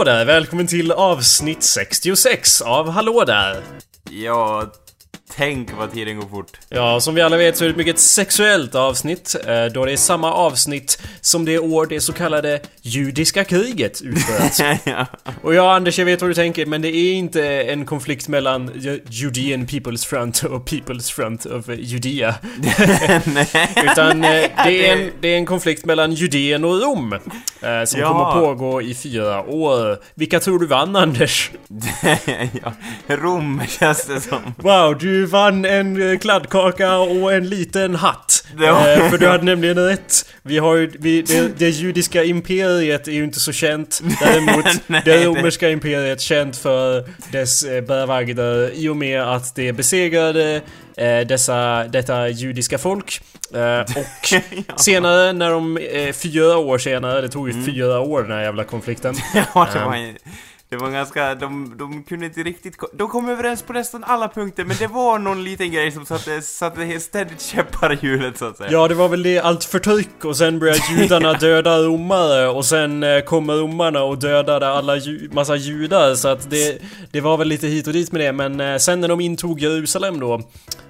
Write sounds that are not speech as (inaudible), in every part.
Hallå där! Välkommen till avsnitt 66 av Hallå där! Ja, tänk vad tiden går fort. Ja, som vi alla vet så är det ett mycket sexuellt avsnitt eh, då det är samma avsnitt som det år det så kallade judiska kriget utbröt. (laughs) ja. Och ja, Anders, jag vet vad du tänker, men det är inte en konflikt mellan Ju- Judean People's Front och People's Front of Judea. (laughs) (laughs) Utan eh, det, är en, det är en konflikt mellan Judeen och Rom. Eh, som Ja. kommer pågå i fyra år. Vilka tror du vann, Anders? ja. Rom känns det som. Wow, du vann en eh, kladdkaka och en liten hatt. Ja. Eh, för du hade nämligen rätt. Vi har ju, vi, det, det judiska imperiet är ju inte så känt. (laughs) Däremot Nej, det romerska imperiet känt för dess eh, bärvagnar i och med att det besegrade dessa, detta judiska folk. Och (laughs) senare när de, fyra år senare, det tog ju fyra år den här jävla konflikten. (laughs) Ja, det Ehm. var, en- det var ganska, de, de kunde inte riktigt, de kom överens på nästan alla punkter, men det var någon liten grej som satte, satte ständigt käppar i hjulet så att säga. Ja, det var väl det, allt förtryck och sen började judarna (laughs) döda romare och sen eh, kommer romarna och dödade alla ju, massa judar så att det, det var väl lite hit och dit med det men eh, sen när de intog Jerusalem då,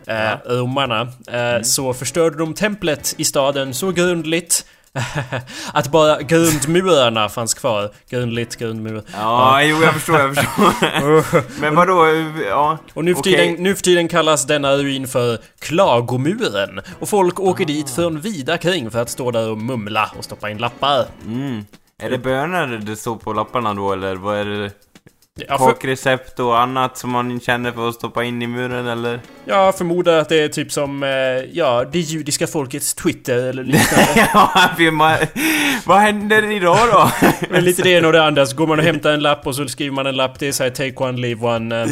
eh, romarna, eh, så förstörde de templet i staden så grundligt (laughs) att bara grundmurarna fanns kvar. Grundligt, grundmur. Ja, jo jag förstår, jag förstår. (laughs) men vadå, ja. Och nu för, okej. tiden, nu för tiden kallas denna ruin för Klagomuren. Och folk åker dit från vida kring för att stå där och mumla och stoppa in lappar. Mm. Är det böner det står på lapparna då, eller vad är det? Ja, för, Kokrecept och annat som man känner för att stoppa in i muren, eller? jag förmodar att det är typ som, eh, ja, det judiska folkets Twitter eller liknande. (laughs) ja, vad händer idag då? (laughs) Men lite det ena och det andra. Så går man och hämtar en lapp och så skriver man en lapp. Det är såhär take one, leave one, eh,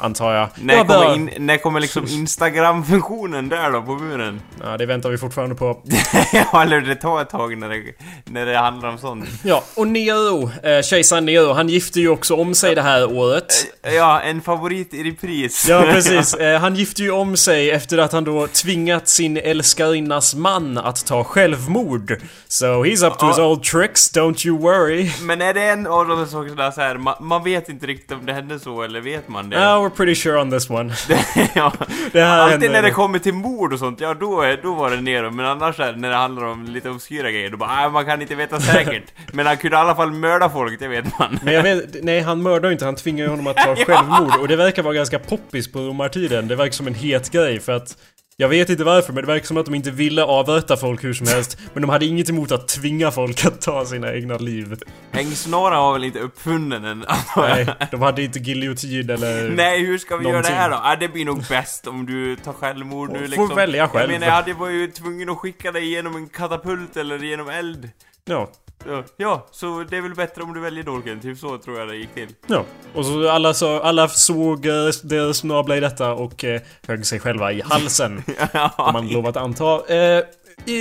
antar jag. när, jag kommer in, när kommer liksom Instagram-funktionen där då, på muren? Ja, det väntar vi fortfarande på. (laughs) ja, eller det tar ett tag när det, när det handlar om sånt. Ja, och Nero, eh, kejsaren Nero, han gifte ju också om sig det här året. Ja, en favorit i repris. Ja, (laughs) precis. Eh, han gifte ju om sig efter att han då tvingat sin älskarinnas man att ta självmord. So he's up to his Ja. old tricks, don't you worry. Men är det en av de sakerna så här, man, man vet inte riktigt om det hände så, eller vet man det? Yeah, we're pretty sure on this one. (laughs) ja. (laughs) Det här Alltid hände- när det kommer till mord och sånt, ja då, är, då var det nere. Men annars är, när det handlar om lite obskyra grejer, då bara "Nej, man kan inte veta säkert. (laughs) Men han kunde i alla fall mörda folk, det vet man. Men jag vet, nej han mördar ju inte, han tvingar ju honom att ta Ja. självmord. Och det verkar vara ganska poppis på romartiden. Det verkar som en het grej för att jag vet inte varför, men det verkar som att de inte ville avrätta folk hur som helst. Men de hade inget emot att tvinga folk att ta sina egna liv. Hängsnara var väl inte uppfunnen än. Nej, de hade inte giljotin eller... Nej, hur ska vi göra Någonting. det här då? Det blir nog bäst om du tar självmord nu Får liksom. välja själv. Jag menar, jag hade var ju tvungen att skicka dig genom en katapult eller genom eld. Ja. Ja, Ja, så det är väl bättre om du väljer dolken. Typ så tror jag det gick till. Ja. Och så alla, så, alla såg eh, deras nabla i detta och eh, högg sig själva i halsen. (laughs) Om man lov att anta. Eh,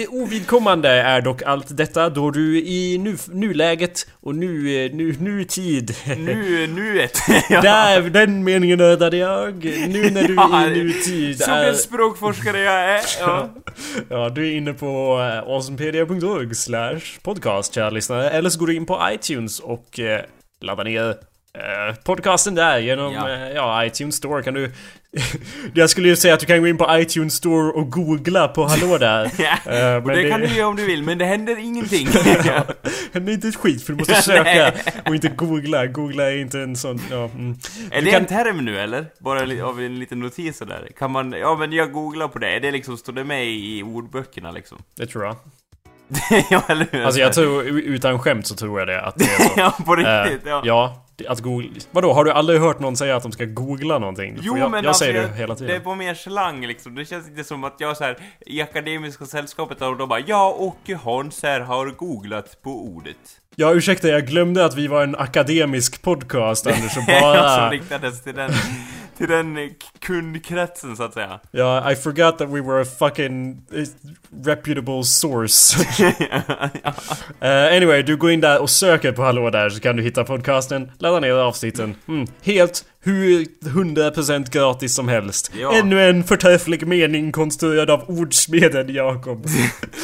ovidkommande är dock allt detta då du i nu, nuläget och nu, nu, nutid Nu, nuet. (laughs) (laughs) ja. Där, den meningen dödade jag. Nu när du (laughs) Ja, i nutid Som är... en språkforskare jag är. Ja. Ja, du är inne på eh, awesomepedia.org slash podcast, kära lyssnare. Eller så går du in på iTunes och eh, laddar ner eh, podcasten där genom Ja. ja. ja, iTunes Store kan du... (laughs) jag skulle ju säga att du kan gå in på iTunes Store och googla på hallå där. (laughs) Ja, Eh, och det, kan du göra om du vill, men det händer ingenting. (laughs) Ja, det är inte ett skit för du måste söka och inte googla. Googla är inte en sån... Ja, mm. Är Du det kan- en term nu eller? Bara av en liten notis sådär? Kan man, ja men jag googlar på det, är det liksom, står det med i ordböckerna liksom? Det tror jag. ja eller hur? Alltså jag tror, utan skämt så tror jag det att det är så. ja, på Eh, riktigt, ja. ja, det- att googla... Vadå, har du aldrig hört någon säga att de ska googla någonting? Jo jag, men jag alltså, säger det hela det är tiden. på mer slang liksom. Det känns inte som att jag så här i akademiska sällskapet och de bara Ja, och Hans här har googlat på ordet. Ja, ursäkta, jag glömde att vi var en akademisk podcast, Anders, och (laughs) Ja, som bara... riktades till den, till den kundkretsen så att säga. Ja, I forgot that we were a fucking eh, reputable source. (laughs) (laughs) Eh, anyway, du går in där och söker på Hallå där så kan du hitta podcasten, ladda ner avsnitten. Mm, helt hur 100% gratis som helst. Ja. Ännu en förträfflig mening konstruerad av ordsmeden Jakob.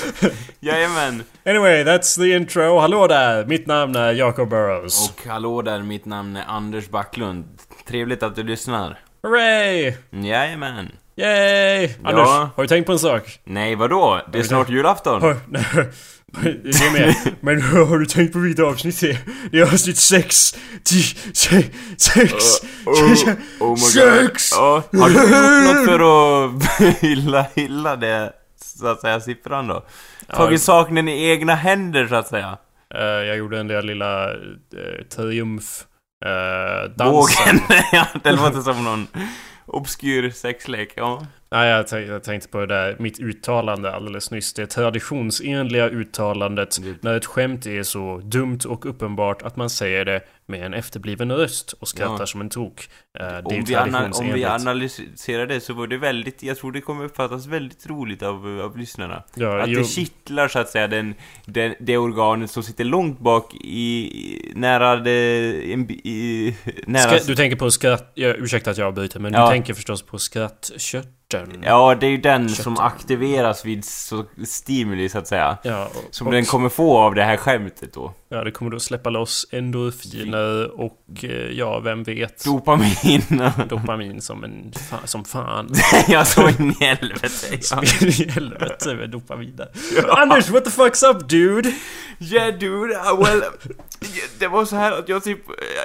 (laughs) Jajamän. anyway, that's the intro. Hallå där! Mitt namn är Jacob Burrows. Och hallå där, mitt namn är Anders Backlund. Trevligt att du lyssnar. Hooray! Jajamän. Yay! Anders, har du tänkt på en sak? Nej, vadå? Det är snart julafton. Har, (laughs) det med. Men (laughs) har du tänkt på vilket avsnitt det är? Det är avsnitt 6, 10, 6, 6, Oh, oh my Sex! god. Ja, har du gjort något för att (laughs) hylla, hylla det, så att säga, siffran då? Tagit saken i egna händer, så att säga? Eh, jag gjorde den där lilla uh, triumf... Uh, dansen. Bågen. (laughs) ja, det låter som någon obskyr sexlek, ja. Nej, jag, tänk, jag tänkte på det där, mitt uttalande alldeles nyss. Det traditionsenliga uttalandet Det- när ett skämt är så dumt och uppenbart att man säger det med en efterbliven röst och skrattar Ja. som en tok. Eh, det Om vi, om vi analyserar det så var det väldigt, jag tror det kommer uppfattas väldigt roligt av, av lyssnarna. Ja, Att jo, det kittlar så att säga den, den, det organet som sitter långt bak i, nära det, i, nära... Ska, du tänker på skratt... Ja, ursäkta att jag avbryter men Ja. du tänker förstås på skrattkörteln. Ja, det är ju den Kött. som aktiveras vid så stimuli så att säga. Ja, och, Som och, den kommer få av det här skämtet då. ja, det kommer då släppa loss endorfiner och eh, ja, vem vet? Dopamin. (laughs) Dopamin som en fa- som fan. så in i helvete. Ja. I helvete med dopamin där. Anders, what the fuck's up dude? Yeah dude, uh, well... Det var så här att jag typ...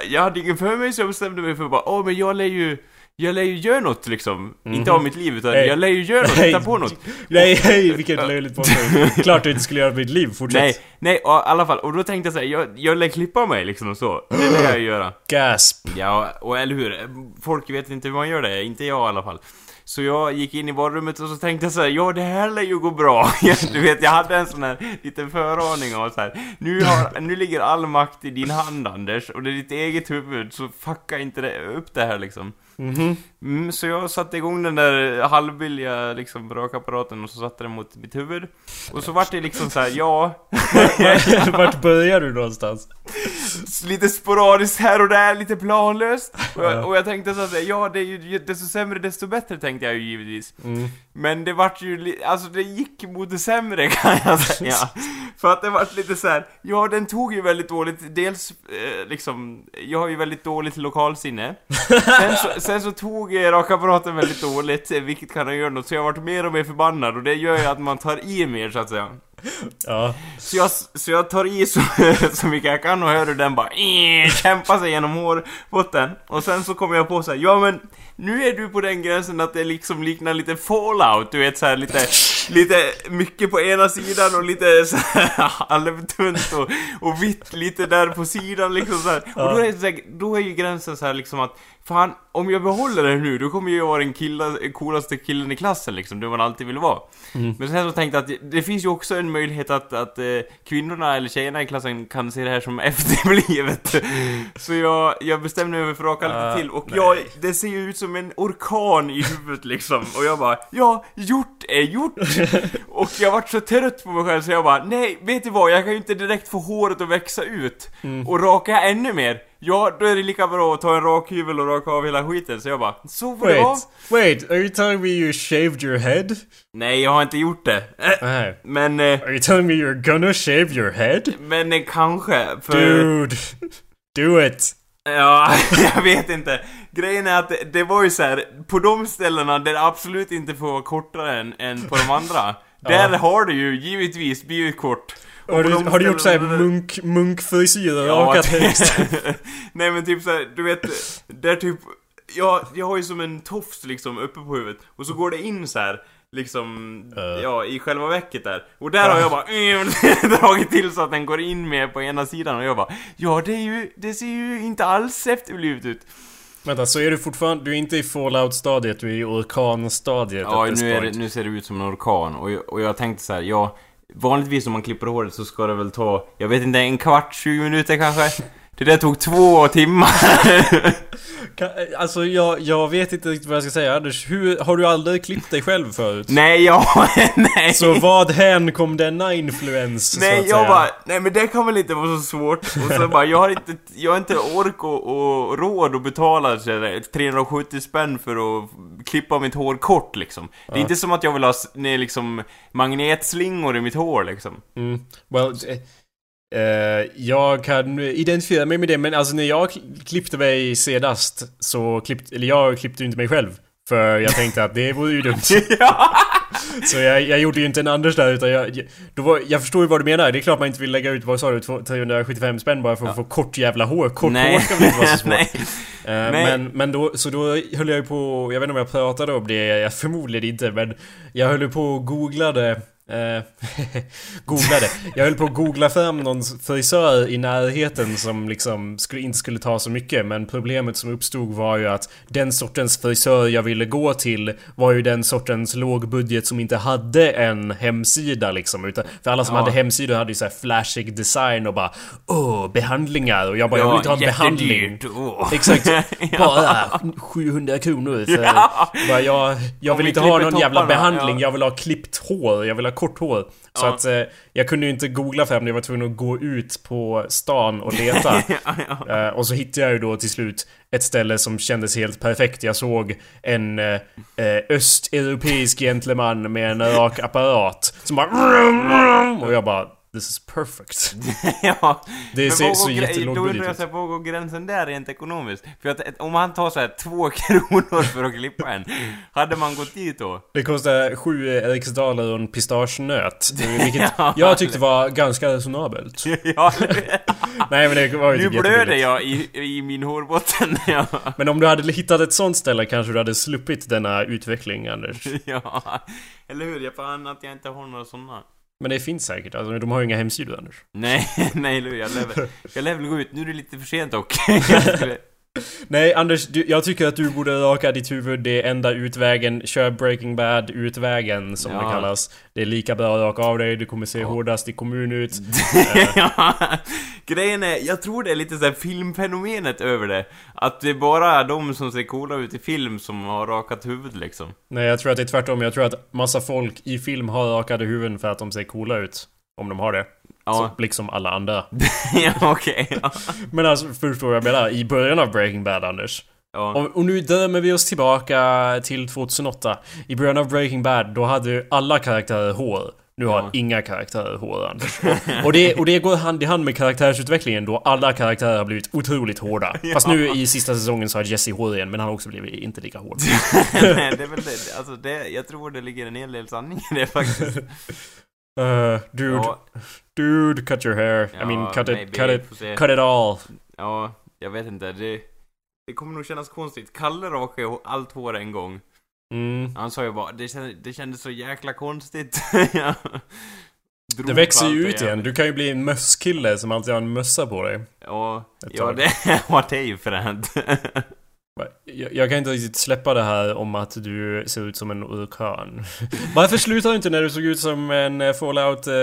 Jag hade ingen för mig så jag bestämde mig för bara Åh men jag lär ju... Jag lär ju göra något liksom. Inte av mitt liv utan Nej. jag lär ju göra något, hitta på något. (laughs) Nej, hej, vilket löjligt påstående. Klart du inte skulle göra mitt liv, fortsätt. Nej, nej, och, i alla fall. Och då tänkte jag säga, jag, jag lär klippa mig liksom och så. Det lär jag göra. (gasps) Gasp. Ja, och eller hur? Folk vet inte hur man gör det, inte jag i alla fall. Så jag gick in i badrummet och så tänkte jag så här, ja det här lär ju gå bra. (laughs) Du vet, jag hade en sån här liten föraning av så här, nu, har, nu ligger all makt i din hand Anders, och det är ditt eget huvud, så fucka inte det, upp det här liksom. Mhm. Mm, så jag satte igång den där halvvilliga liksom rakapparaten och så satte den mot mitt huvud. Och så vart det liksom så här, ja... (laughs) Vart börjar du någonstans? Lite sporadiskt här och där, lite planlöst. Och jag, och jag tänkte så att, ja det är ju desto sämre desto bättre tänkte jag ju givetvis. Mm. Men det vart ju, alltså det gick mot det sämre (laughs) kan jag säga. För att det vart lite så här, ja den tog ju väldigt dåligt, dels eh, liksom, jag har ju väldigt dåligt lokalsinne. Sen så, sen så tog eh, rakapparaten väldigt dåligt, eh, vilket kan ha gjort något, så jag vart mer och mer förbannad och det gör ju att man tar i mer så att säga. Ja. Så jag, så jag tar i så, (laughs) så mycket jag kan och hör hur den bara kämpar sig genom hårbotten. Och sen så kommer jag på så här, ja men nu är du på den gränsen att det liksom liknar lite fallout, du vet så här lite, lite mycket på ena sidan och lite så här (laughs) halvtunt och, och vitt lite där på sidan liksom så här. Och då är, det då är ju gränsen så här liksom att Fan, om jag behåller det nu, då kommer jag vara den killa, coolaste killen i klassen liksom, det man alltid vill vara. Men sen så tänkte jag att det, finns ju också en möjlighet att, att eh, kvinnorna eller tjejerna i klassen kan se det här som (laughs) efterblivet. Så jag, jag bestämde mig för att raka lite Ah, till och nej. jag, det ser ju ut som en orkan i huvudet liksom. Och jag bara, ja, gjort är gjort! (laughs) och jag vart så trött på mig själv så jag bara, nej, vet du vad? Jag kan ju inte direkt få håret att växa ut. Och raka ännu mer. Ja, då är det lika bra att ta en rakhyvel och raka av hela skiten. Så jag bara, så får det. Wait, wait, are you telling me you shaved your head? Nej, jag har inte gjort det. Äh, Nej. Men, eh, Are you telling me you're gonna shave your head? men eh, kanske. För... Dude. Do it. Ja, (laughs) jag vet inte. Grejen är att det, det var ju så här, på de ställena där det absolut inte får vara kortare än, än på de andra. (laughs) Där har det ju givetvis blivit kort. Har du, har du gjort såhär munk, munkfrisyr och Ja, rakat högst? (laughs) (laughs) Nej men typ såhär, du vet, där typ... Jag, jag har ju som en tofs liksom uppe på huvudet, och så går det in så här liksom, Eh. ja, i själva vecket där. Och där har jag bara (laughs) dragit till så att den går in med på ena sidan och jag bara Ja, det är ju, det ser ju inte alls efterblivet ut. Vänta, så är du fortfarande... Du är inte i fallout-stadiet, du är i orkanstadiet Ja, nu, är det, nu ser det ut som en orkan och jag, och jag tänkte så här, ja Vanligtvis om man klipper håret så ska det väl ta, jag vet inte, en kvart, 20 minuter kanske? Det där tog två timmar! (laughs) Alltså jag, jag vet inte riktigt vad jag ska säga Anders. Hur, har du aldrig klippt dig själv förut? Nej, jag... (laughs) nej! Så vad hän kom denna influens så Nej, att jag säga? bara, nej men det kan väl inte vara så svårt. Och så bara, jag har inte, jag har inte ork och, och råd att betala så där 370 spänn för att klippa mitt hår kort liksom. Det är Ja. inte som att jag vill ha nej, liksom magnetslingor i mitt hår liksom. Mm. Well, eh, jag kan identifiera mig med det men alltså när jag kl- klippte mig senast så klippte, eller jag klippte ju inte mig själv. För jag tänkte att det vore ju dumt. (laughs) ja! Så jag, jag gjorde ju inte en Anders där utan jag, jag, då var, jag förstår ju vad du menar. Det är klart man inte vill lägga ut, vad sa du, två- 375 spänn bara för att få kort jävla hår. Kort hår ska väl inte vara så (laughs) svårt. nej. Eh, Nej. Men, men då, så då höll jag ju på, jag vet inte om jag pratade om det, jag förmodligen inte, men jag höll ju på och googlade Eh, (laughs) googlade. Jag höll på att googla fram någon frisör i närheten som liksom skulle, inte skulle ta så mycket men problemet som uppstod var ju att den sortens frisör jag ville gå till var ju den sortens lågbudget som inte hade en hemsida liksom utan för alla som Ja. hade hemsidor hade ju så här flashig design och bara Åh, behandlingar och jag bara jag vill inte ha en behandling. Åh. Exakt. (laughs) Bara 700 kronor för... Ja. Bara jag, jag vill vi inte ha någon jävla behandling. ja. Jag vill ha klippt hår. Jag vill ha kort hår. Så Ja. att eh, jag kunde ju inte googla fram det. Jag var tvungen att gå ut på stan och leta. (laughs) ja. Eh, och så hittade jag ju då till slut ett ställe som kändes helt perfekt. Jag såg en eh, eh, östeuropeisk gentleman med en rak apparat som bara... Och jag bara... This is perfect. (laughs) ja. Det ser så gre- Då undrar jag ut. så här, var går gränsen där rent ekonomiskt? För att om han tar så här två (laughs) kronor för att klippa en, hade man gått dit då? Det kostar sju Eriksdaler och en pistagenöt. Vilket (laughs) Ja. jag tyckte var ganska resonabelt. ja, Nej men det var ju nu typ blöder jag i, i min hårbotten. ja. Men om du hade hittat ett sånt ställe kanske du hade sluppit denna utveckling Anders. ja. Eller hur? Jag fan att jag inte har några sådana. Men det finns säkert, alltså de har ju inga hemsidor Anders. Nej, (laughs) nej? Jag lär väl, jag lär väl gå ut. Nu är det lite för sent dock. (laughs) Nej Anders, du, jag tycker att du borde raka ditt huvud. Det är enda utvägen. Kör Breaking Bad utvägen som Ja. det kallas. Det är lika bra att raka av dig, du kommer se Ja. hårdast i kommun ut. (laughs) ja, grejen är, jag tror det är lite såhär filmfenomenet över det. Att det är bara de som ser coola ut i film som har rakat huvud liksom. Nej jag tror att det är tvärtom. Jag tror att massa folk i film har rakade huvuden för att de ser coola ut. Om de har det. Ja, Så, liksom alla andra. (laughs) ja okej. Ja. Men alltså, förstår vad jag menar? I början av Breaking Bad, Anders. Ja. Och, och nu drömmer vi oss tillbaka till 2008. I början av Breaking Bad, då hade ju alla karaktärer hår. Nu har Ja. inga karaktärer hår, Anders. Och, det, och det går hand i hand med karaktärsutvecklingen då alla karaktärer har blivit otroligt hårda. (laughs) Fast nu i sista säsongen så har Jesse hår igen, men han har också blivit inte lika hård. (laughs) Nej, det är väl det. Alltså det, jag tror det ligger en hel del sanning i det faktiskt. Uh, dude, Ja, dude, cut your hair. I Ja, mean, cut maybe, it, cut it, cut it all. ja, jag vet inte. Det, det kommer nog kännas konstigt. Kalle rakade ju allt hår en gång. Mm. Han sa ju bara, det kändes, det kändes så jäkla konstigt. (laughs) ja. Det växer ju ut igen. Du kan ju bli en mösskille som alltid har en mössa på dig. Ja, ja det, (laughs) ja, det är ju fränt. Jag, jag kan inte riktigt släppa det här om att du ser ut som en orkan. (laughs) Varför slutar du inte när du såg ut som en eh, Fallout eh,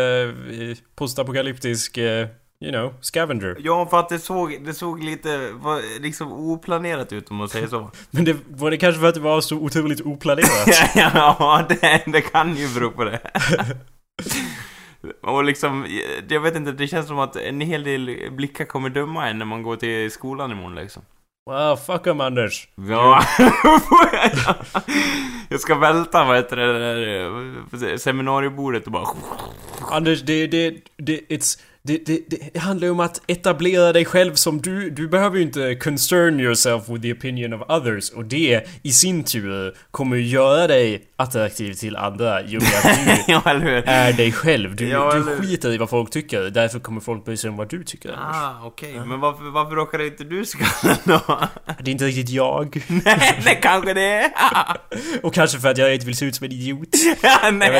postapokalyptisk, eh, you know, scavenger? ja, för att det såg, det såg lite, var, liksom oplanerat ut om man säger så. (laughs) Men det var det kanske för att det var så otroligt oplanerat? (laughs) ja, det, det kan ju bero på det. Och liksom, jag vet inte, det känns som att en hel del blickar kommer döma en när man går till skolan imorgon liksom. Wow, fuck em Anders. Ja, (laughs) jag ska välta vad heter det där eh, seminariebordet och bara... Anders, det, det, det, it's, det, det, det handlar ju om att etablera dig själv som du. Du behöver ju inte concern yourself with the opinion of others. Och det i sin tur kommer ju göra dig attraktiv till andra. Jo, att du (laughs) ja, är dig själv. Du, Ja, du skiter i vad folk tycker. Därför kommer folk bry sig om vad du tycker. Ah, okej. Men varför, varför råkade inte du skallen (laughs) då? Det är inte riktigt jag. (laughs) nej, det kanske det är. Och kanske för att jag inte vill se ut som en idiot. ja, nej,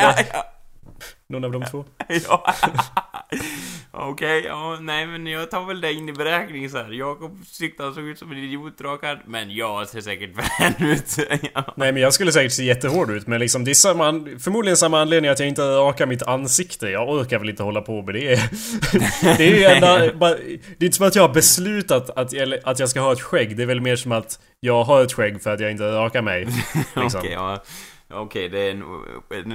Någon av de två. (laughs) ja. (laughs) Okej, ja, nej men jag tar väl det in i beräkningen så här. Jakob tyckte han såg ut som en idiot rakad, men jag ser säkert (laughs) vän ut. ja. Nej men jag skulle säkert se jättehård ut men liksom det är samma, förmodligen samma anledning att jag inte rakar mitt ansikte. Jag orkar väl inte hålla på med det. det är ju enda, bara, det är inte som att jag har beslutat att att jag ska ha ett skägg. Det är väl mer som att jag har ett skägg för att jag inte rakar mig. Liksom. Okej, ja. Okej, det är en,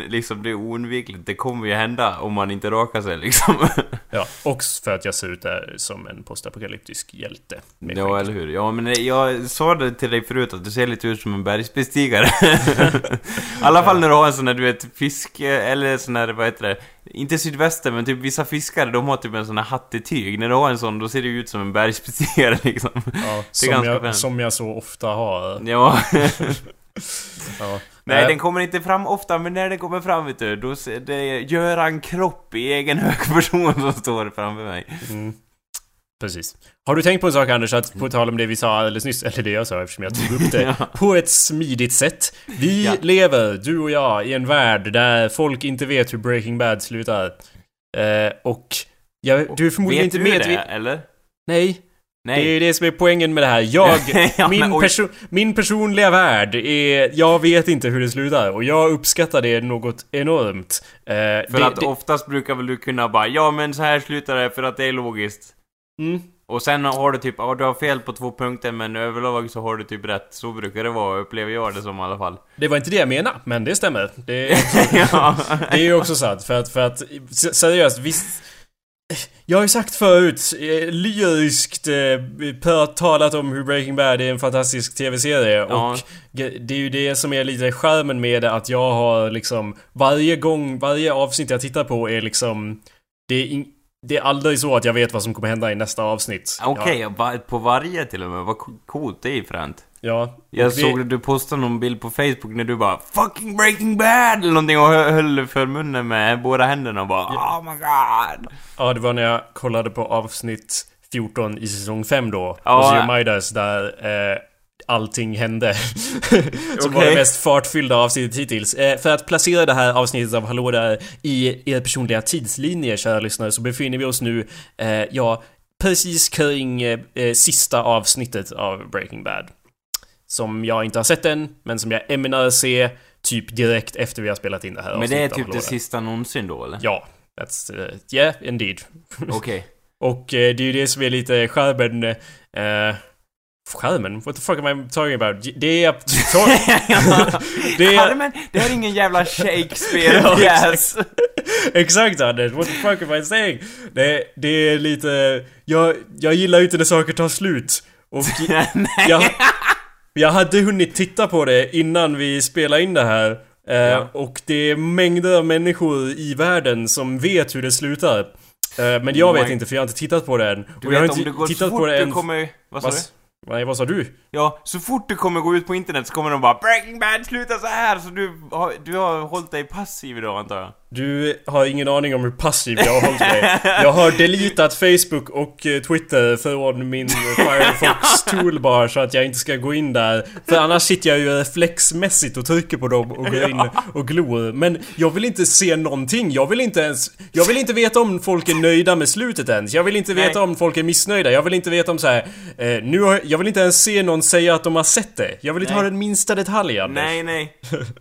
liksom det är oundvikligt. Det kommer ju hända om man inte rakar sig liksom. (laughs) Ja, och för att jag ser ut där som en postapokalyptisk hjälte. ja, skägg. eller hur? Ja, men jag sa det till dig förut att du ser lite ut som en bergsbestigare. (laughs) I alla fall när du har en sån där, du vet, fisk... Eller sån där, vad heter det? Inte sydväster, men typ vissa fiskare, de har typ en sån här hattetyg. När du har en sån, då ser du ut som en bergsbestigare liksom. Ja, som, jag, som jag så ofta har. Ja. (laughs) Ja. Nej, Eh, den kommer inte fram ofta, men när den kommer fram vet du, då ser det Göran Kropp i egen (laughs) hög person som står framför mig. Mm. Precis. Har du tänkt på en sak Anders, att på tal om det vi sa alldeles nyss, (laughs) eller det jag sa eftersom jag tog upp det, (laughs) Ja. på ett smidigt sätt. Vi Ja. lever, du och jag, i en värld där folk inte vet hur Breaking Bad slutar. Eh, och jag, du är förmodligen Vet inte du det, medveten... eller? Nej, Nej. det är det som är poängen med det här. Jag, (laughs) Ja, min, men perso min personliga värld är... Jag vet inte hur det slutar och jag uppskattar det något enormt. Eh, För det, att det, oftast brukar väl du kunna bara Ja men så här slutar det för att det är logiskt. mm, Och sen har du typ, ja du har fel på två punkter men överlag så har du typ rätt. Så brukar det vara, upplever jag det som i alla fall. det var inte det jag menade, men det stämmer. Det är (laughs) ja. (laughs) Det är ju också sant, för att, för att seriöst, visst... Jag har ju sagt förut, eh, lyriskt eh, talat om hur Breaking Bad är en fantastisk TV-serie Ja. och det är ju det som är lite charmen med det att jag har liksom varje gång, varje avsnitt jag tittar på är liksom det är, in, det är aldrig så att jag vet vad som kommer hända i nästa avsnitt. Okej, va- på varje till och med. Vad co- coolt, det är ju fränt. Ja. Jag det- såg att du postade någon bild på Facebook när du bara 'Fucking Breaking Bad' eller någonting och hö- höll för munnen med båda händerna och bara 'Oh my god' Ja, det var när jag kollade på avsnitt 14 i säsong 5 då. Ja. hos Leonidas där eh, allting hände. (laughs) Som var Okej. det mest fartfyllda avsnittet hittills. Eh, för att placera det här avsnittet av Hallå där i er personliga tidslinje, kära lyssnare, så befinner vi oss nu, eh, ja, precis kring eh, eh, sista avsnittet av Breaking Bad. Som jag inte har sett än, men som jag ämnar se typ direkt efter vi har spelat in det här Men det är typ det sista någonsin då eller? Ja, that's... Uh, yeah, indeed. (laughs) Okej. Och eh, det är ju det som är lite skärmen... Eh, skärmen? What the fuck am I talking about? Det är... (laughs) det är... Carmen, det är ingen jävla (laughs) Ja, Shakespeare-pjäs! Exakt Anders, what the fuck am I saying? Det, det är lite... Jag, jag gillar ju inte när saker tar slut. Och Nej. jag, jag hade hunnit titta på det innan vi spelade in det här. Eh, Ja. Och det är mängder av människor i världen som vet hur det slutar. Eh, men jag Oh vet inte för jag har inte tittat på det än. Du och jag har vet om inte det går så tittat fort på det än. kommer... Vad sa Vad, du? nej, vad sa du? Ja, så fort du kommer gå ut på internet så kommer de bara 'Breaking Bad slutar så här Så du har, du har hållit dig passiv idag antar jag? Du har ingen aning om hur passiv jag har hållit mig. Jag har deletat Facebook och eh, Twitter från min Firefox toolbar så att jag inte ska gå in där. För annars sitter jag ju reflexmässigt och trycker på dem och går in och glor. Men jag vill inte se någonting. Jag vill inte ens... Jag vill inte veta om folk är nöjda med slutet ens. Jag vill inte veta Nej. om folk är missnöjda. Jag vill inte veta om så här. Eh, nu har, jag vill inte ens se någon säga att de har sett det. Jag vill inte Nej. ha den minsta detalj Anders. Nej, nej.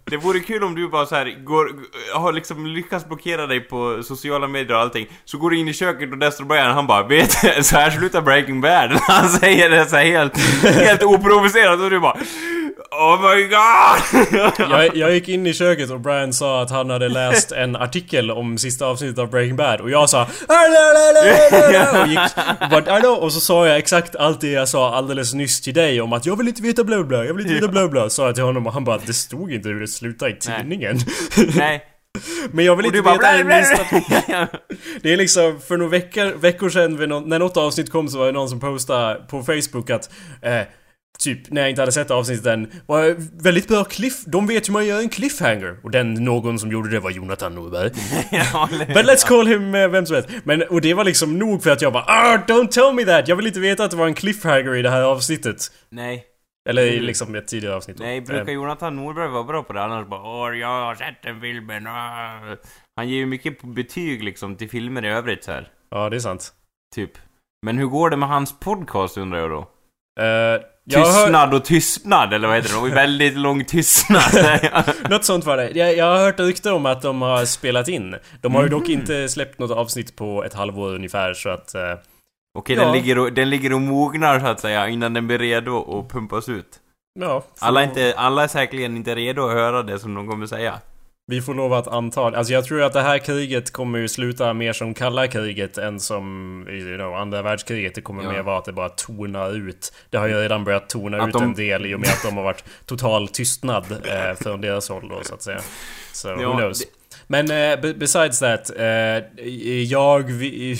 Det vore kul om du bara så här går, har liksom lyckats blockera dig på sociala medier och allting. Så går du in i köket och Destro Brian han bara Vet du, (laughs) så här slutar Breaking Bad. (laughs) Han säger det så här helt, helt oprovocerat och du bara Oh my god! (laughs) Jag, jag gick in i köket och Brian sa att han hade läst en artikel om sista avsnittet av Breaking Bad och jag sa och gick och, bara, "I know", och så sa jag exakt allt det jag sa alldeles nyss till dig om att jag vill inte veta bla bla, jag vill inte veta bla bla Sa jag till honom och han bara det stod inte hur det slutade i Nej. tidningen nej. Men jag vill inte veta minsta blä. (laughs) Det är liksom för några veckor, veckor sedan någon, när något avsnitt kom så var det någon som postade på Facebook att eh, Typ när jag inte hade sett avsnittet än var väldigt bra cliff... De vet hur man gör en cliffhanger. Och den någon som gjorde det var Jonathan Norberg. (laughs) Ja, But let's call him eh, vem som helst. Men, och det var liksom nog för att jag bara ah, don't tell me that! Jag vill inte veta att det var en cliffhanger i det här avsnittet. Nej. Eller i Mm. liksom ett tidigare avsnitt. Nej, brukar Eh, Jonathan Norberg vara bra på det? Annars bara Åh, jag har sett den filmen. åh." Han ger ju mycket betyg liksom till filmer i övrigt så här. Ja, det är sant. Typ. Men hur går det med hans podcast undrar jag då? Eh, jag Tystnad och tystnad, eller vad heter det? Och (laughs) väldigt lång tystnad. (laughs) Något sånt var det. Jag, jag har hört rykten om att de har spelat in. De har ju dock Mhm. inte släppt något avsnitt på ett halvår ungefär så att... eh, Okej, Ja. den, ligger och, den ligger och mognar så att säga innan den blir redo att pumpas ut. ja. Alla är, inte, alla är säkerligen inte redo att höra det som de kommer säga. Vi får lov att anta... Alltså jag tror att det här kriget kommer ju sluta mer som kalla kriget än som you know, andra världskriget. Det kommer Ja. mer vara att det bara tonar ut. Det har ju redan börjat tona Att ut de- en del i och med att de har varit total tystnad eh, från deras håll då så att säga. Så Ja, who knows. det- Men eh, be- besides that, eh, jag... Vi,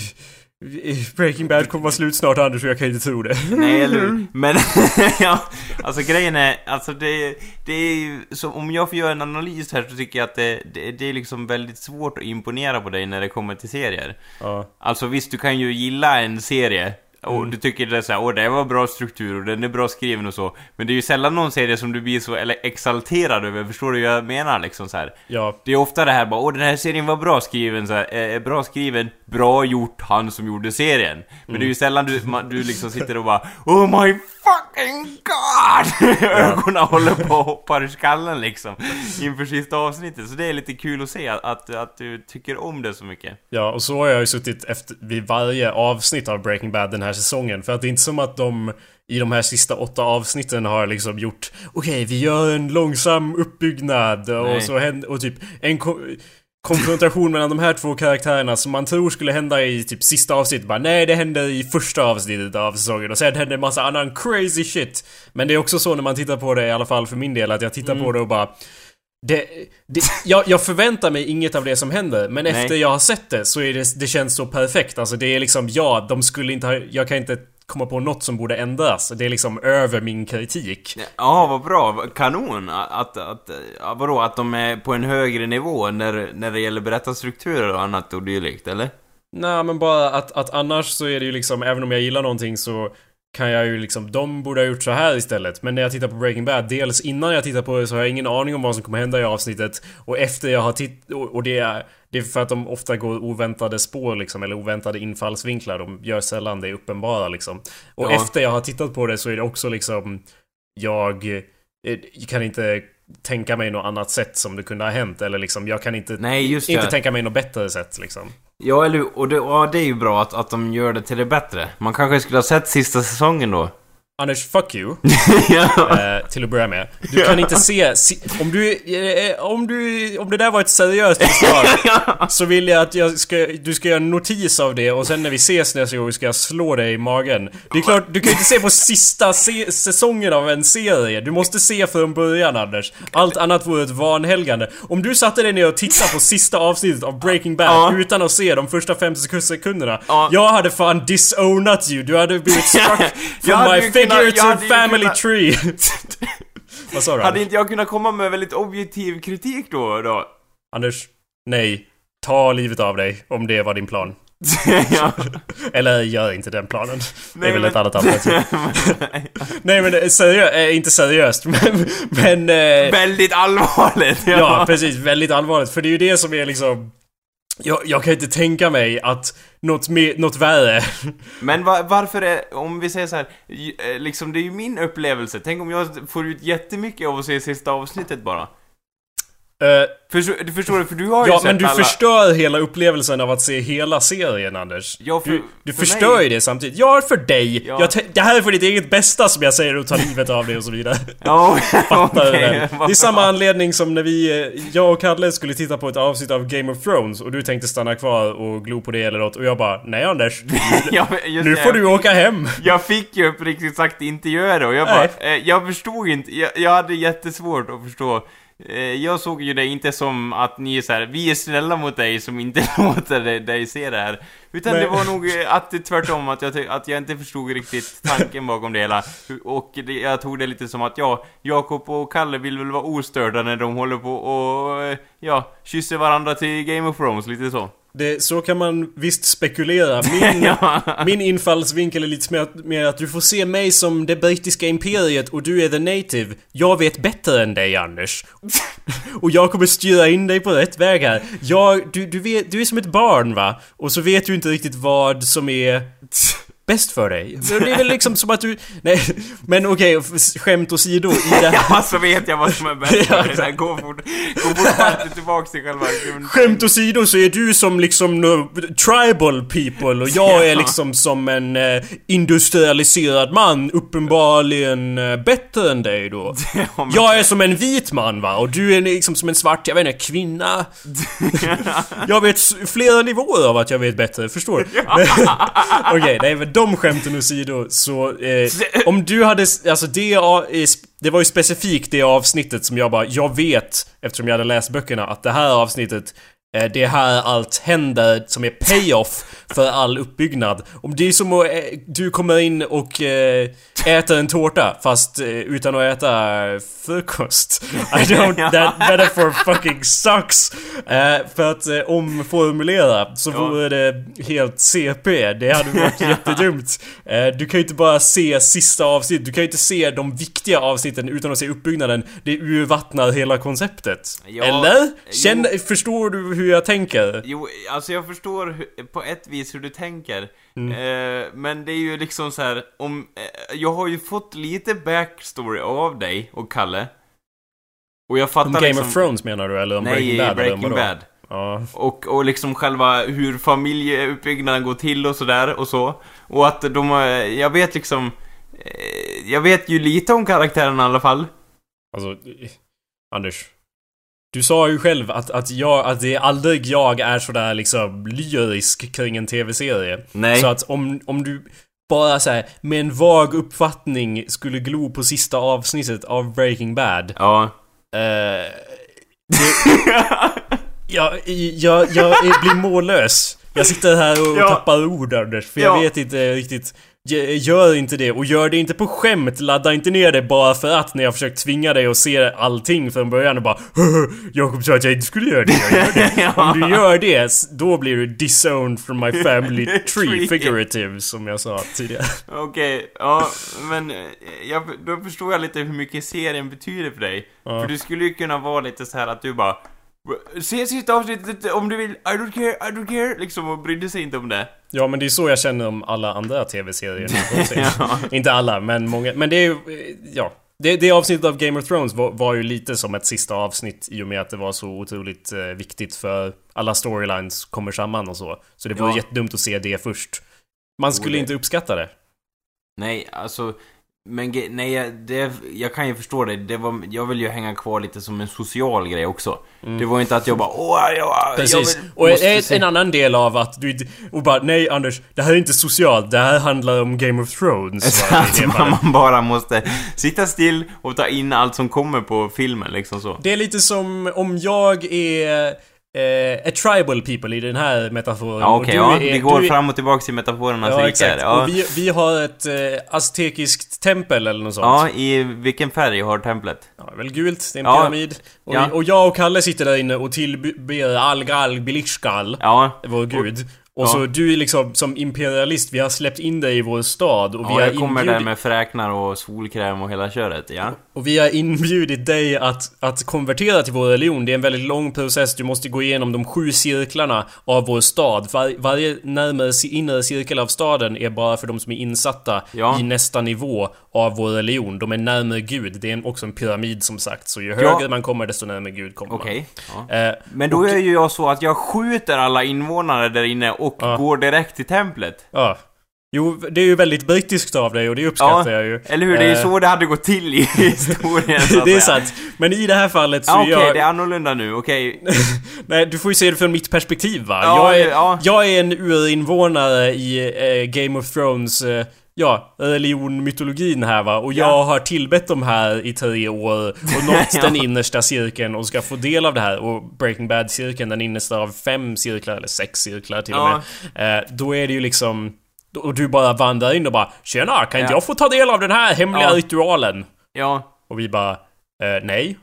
Breaking Bad kommer vara slut snart Anders och jag kan inte tro det. Nej, eller hur? Men, (laughs) ja, alltså grejen är, alltså det, det är ju, så om jag får göra en analys här så tycker jag att det, det, det är liksom väldigt svårt att imponera på dig när det kommer till serier. Ja. Alltså visst, du kan ju gilla en serie och Mm. du tycker det är såhär, åh det var bra struktur och den är bra skriven och så. Men det är ju sällan någon serie som du blir så eller exalterad över, förstår du vad jag menar liksom så här. Ja, Det är ofta det här bara, åh den här serien var bra skriven, så här, eh, bra skriven, bra gjort han som gjorde serien. Men det är ju sällan du, man, du liksom (laughs) sitter och bara, oh my fucking god! (laughs) Ögonen håller på och hoppar i skallen liksom, inför sista avsnittet. Så det är lite kul att se att, att, att du tycker om det så mycket. Ja, och så har jag ju suttit efter, vid varje avsnitt av Breaking Bad den här säsongen. För att det är inte som att de i de här sista åtta avsnitten har liksom gjort Okej, vi gör en långsam uppbyggnad Nej. och så händer, och typ en konfrontation mellan de här två karaktärerna som man tror skulle hända i typ sista avsnittet. Bara nej, det händer i första avsnittet av säsongen och sen händer en massa annan crazy shit. Men det är också så när man tittar på det, i alla fall för min del, att jag tittar Mm. på det och bara det, det, jag, jag förväntar mig inget av det som händer, men Nej. efter jag har sett det så är det, det känns så perfekt. Alltså det är liksom, ja, de skulle inte ha, jag kan inte komma på något som borde ändras. Det är liksom över min kritik. Ja, vad bra. Kanon. Att, att, vadå, att de är på en högre nivå när, när det gäller berättarstrukturer och annat och dylikt, eller? Nej men bara att, att annars så är det ju liksom, även om jag gillar någonting så kan jag ju liksom, de borde ha gjort så här istället. Men när jag tittar på Breaking Bad, dels innan jag tittar på det så har jag ingen aning om vad som kommer hända i avsnittet. Och efter jag har tittat, och, och det är, det är för att de ofta går oväntade spår liksom, eller oväntade infallsvinklar. De gör sällan det uppenbara liksom. Och Ja. efter jag har tittat på det så är det också liksom, jag eh, kan inte tänka mig något annat sätt som det kunde ha hänt. Eller liksom, jag kan inte, Nej, just inte tänka mig något bättre sätt liksom. Ja, eller och det, ja, det är ju bra att, att de gör det till det bättre. Man kanske skulle ha sett sista säsongen då. Anders, fuck you. (laughs) ja. Eh, till att börja med. Du kan inte se... si- Om du... Eh, om du... Om det där var ett seriöst förslag (laughs) så vill jag att jag ska, du ska göra en notis av det och sen när vi ses nästa gång ska jag slå dig i magen. Det är klart, du kan ju inte se på sista se säsongen av en serie. Du måste se från början Anders. Allt annat vore ett vanhelgande. Om du satte dig ner och tittade på sista avsnittet av Breaking Bad Ja. utan att se de första 50 sekunderna. Ja. Jag hade fan disownat you. Du hade blivit (laughs) struck from my ju hade ju family kunnat- tree. (laughs) Vad sa du Hade inte jag kunnat komma med väldigt objektiv kritik då? då? Anders? Nej. Ta livet av dig om det var din plan. (laughs) ja. Eller gör inte den planen. det är Nej, väl men- ett annat alternativ. (laughs) Nej men eh, seriö eh, inte seriöst men... men eh, väldigt allvarligt. ja precis, väldigt allvarligt. För det är ju det som är liksom... Jag, jag kan inte tänka mig att något, mer, något värre. Men va, varför är, om vi säger så här, eh, liksom det är ju min upplevelse. Tänk om jag får ut jättemycket av att se sista avsnittet bara. Eh, Förstår, du förstår du? För du har ju ja sett men du alla... förstör hela upplevelsen av att se hela serien Anders. Ja, för- du du för förstör mig- ju det samtidigt. Ja, för dig! Ja. Det här är för ditt eget bästa som jag säger och tar livet av dig och så vidare. Ja, (laughs) (laughs) Fattar du okej. (laughs) väl? Det är samma anledning som när vi, eh, jag och Kalle skulle titta på ett avsnitt av Game of Thrones och du tänkte stanna kvar och glo på det eller något och jag bara Nej Anders, Ja, nu det, får du åka hem. Jag fick ju uppriktigt sagt inte göra det och jag bara, eh, jag förstod inte, jag, jag hade jättesvårt att förstå Eh, jag såg ju det inte som att ni är så här, vi är snälla mot dig som inte (laughs) låter dig, dig se det här. Utan Nej. det var nog eh, att det tvärtom, att jag, att jag inte förstod riktigt tanken bakom det hela. Och det, jag tog det lite som att ja, Jakob och Kalle vill väl vara ostörda när de håller på och, eh, ja, kysser varandra till Game of Thrones, lite så. Det, så kan man visst spekulera. Min, (laughs) Ja. min infallsvinkel är lite mer, mer att du får se mig som det brittiska imperiet och du är the native. Jag vet bättre än dig Anders. (laughs) Och jag kommer styra in dig på rätt väg här. Jag, du, du, vet, du är som ett barn va? Och så vet du inte inte riktigt vad som är (laughs) bäst för dig. Det är väl liksom som att du... Nej, men okej, f- skämt åsido. I det här, (laughs) Ja, så vet jag vad som är bäst för dig. Gå fort, gå fortfarande tillbaks till själva grund... Skämt åsido så är du som liksom no, tribal people och jag är liksom som en eh, industrialiserad man uppenbarligen eh, bättre än dig då. (laughs) Jag är som en vit man va och du är liksom som en svart, jag vet inte, kvinna. (laughs) Jag vet flera nivåer av att jag vet bättre, förstår du? Okej, nej men de skämten åsido så... Eh, om du hade... Alltså det, det var ju specifikt det avsnittet som jag bara... Jag vet, eftersom jag hade läst böckerna, att det här avsnittet det är här allt händer som är payoff för all uppbyggnad. Om det är som att eh, du kommer in och eh, äter en tårta fast eh, utan att äta frukost. I don't, (laughs) that metaphor fucking sucks! Eh, för att eh, omformulera så vore det helt CP. Det hade varit (laughs) jättedumt. Eh, du kan ju inte bara se sista avsnittet, du kan ju inte se de viktiga avsnitten utan att se uppbyggnaden. Det urvattnar hela konceptet. Ja, Eller? Känn, jo. förstår du hur jag tänker? Jo, alltså jag förstår på ett vis hur du tänker. Mm. Eh, men det är ju liksom så här, om... Eh, jag har ju fått lite backstory av dig och Kalle. Och jag fattar Om Game liksom... of Thrones menar du eller om Nej, Breaking Bad? eller Breaking vadå? Bad. Ja. Och, och liksom själva hur familjeuppbyggnaden går till och sådär och så. Och att de, jag vet liksom... eh, Jag vet ju lite om karaktären i alla fall. Alltså, eh, Anders. Du sa ju själv att, att, jag, att det aldrig jag är sådär liksom lyrisk kring en TV-serie. Nej. Så att om, om du bara såhär med en vag uppfattning skulle glo på sista avsnittet av Breaking Bad. Ja. Eh, det, (laughs) jag, jag, jag är- blir mållös. Jag sitter här och Ja. tappar ord Anders, för jag Ja. vet inte riktigt. Gör inte det, och gör det inte på skämt. Ladda inte ner det bara för att när jag försökt tvinga dig att se allting från början och bara Jakob sa att jag inte skulle göra det, jag gör det. (laughs) Om du gör det, då blir du disowned from my family (laughs) tree, figurative, som jag sa tidigare. (laughs) Okej, ja, men eh, jag, då förstår jag lite hur mycket serien betyder för dig. Ja. För du skulle ju kunna vara lite så här att du bara Se sista avsnittet om du vill, I don't care, I don't care, liksom och brydde sig inte om det. Ja men det är så jag känner om alla andra tv-serier (laughs) Ja. Inte alla, men många. Men det är ju, eh, ja. Det, det avsnittet av Game of Thrones var, var ju lite som ett sista avsnitt i och med att det var så otroligt eh, viktigt för alla storylines kommer samman och så. Så det vore Ja. jättedumt att se det först. Man skulle inte uppskatta det. Nej, alltså, men nej, jag- det, jag kan ju förstå det. det var, jag vill ju hänga kvar lite som en social grej också. Det var ju inte att jag bara åh, jag, jag Precis. vill, och måste en, annan del av att du. Och bara nej Anders, det här är inte socialt. Det här handlar om Game of Thrones. (laughs) Att man, man (laughs) bara måste sitta still och ta in allt som kommer på filmen liksom så. Det är lite som om jag är eh, a tribal people i den här metaforen. Ja okej, du ja. Vi går är- fram och tillbaka i metaforernas Ja exakt. Ja. Och vi, vi har ett eh, aztekiskt tempel eller något sånt. ja, i vilken färg har templet? Ja, väl gult, det är en Ja. pyramid. Och, Ja. och jag och Kalle sitter där inne och tillber Algal Bilishkal, Ja. vår gud. Och Ja. så du är liksom som imperialist, vi har släppt in dig i vår stad och vi Ja, har jag kommer inbjudit... där med fräknar och solkräm och hela köret, ja. Och vi har inbjudit dig att, att konvertera till vår religion. Det är en väldigt lång process. Du måste gå igenom de sju cirklarna av vår stad. Var, varje närmare inre cirkel av staden är bara för de som är insatta Ja. i nästa nivå av vår religion. De är närmare Gud. Det är också en pyramid som sagt. Så ju högre man kommer desto närmare Gud kommer Okej. man. Ja. Eh, Men då är ju jag så att jag skjuter alla invånare där inne och Ja. går direkt till templet. ja. Jo, det är ju väldigt brittiskt av dig och det uppskattar jag ju. Eller hur? Det är ju Eh, så det hade gått till i (laughs) historien så att det är sant. Men i det här fallet så Ja, okej, jag... det är annorlunda nu, okej. (laughs) Nej, du får ju se det från mitt perspektiv va? Ja, jag, är, ja. jag är en urinvånare i eh, Game of Thrones, eh, ja, religion, mytologin här va? Och jag Ja. har tillbett de här i tre år och nått (laughs) Ja. den innersta cirkeln och ska få del av det här. Och Breaking Bad-cirkeln, den innersta av fem cirklar, eller sex cirklar till Ja. och med. Eh, då är det ju liksom... Och du bara vandrar in och bara Tjena, kan inte Ja. jag få ta del av den här hemliga ritualen? Ja. Och vi bara eh, Nej.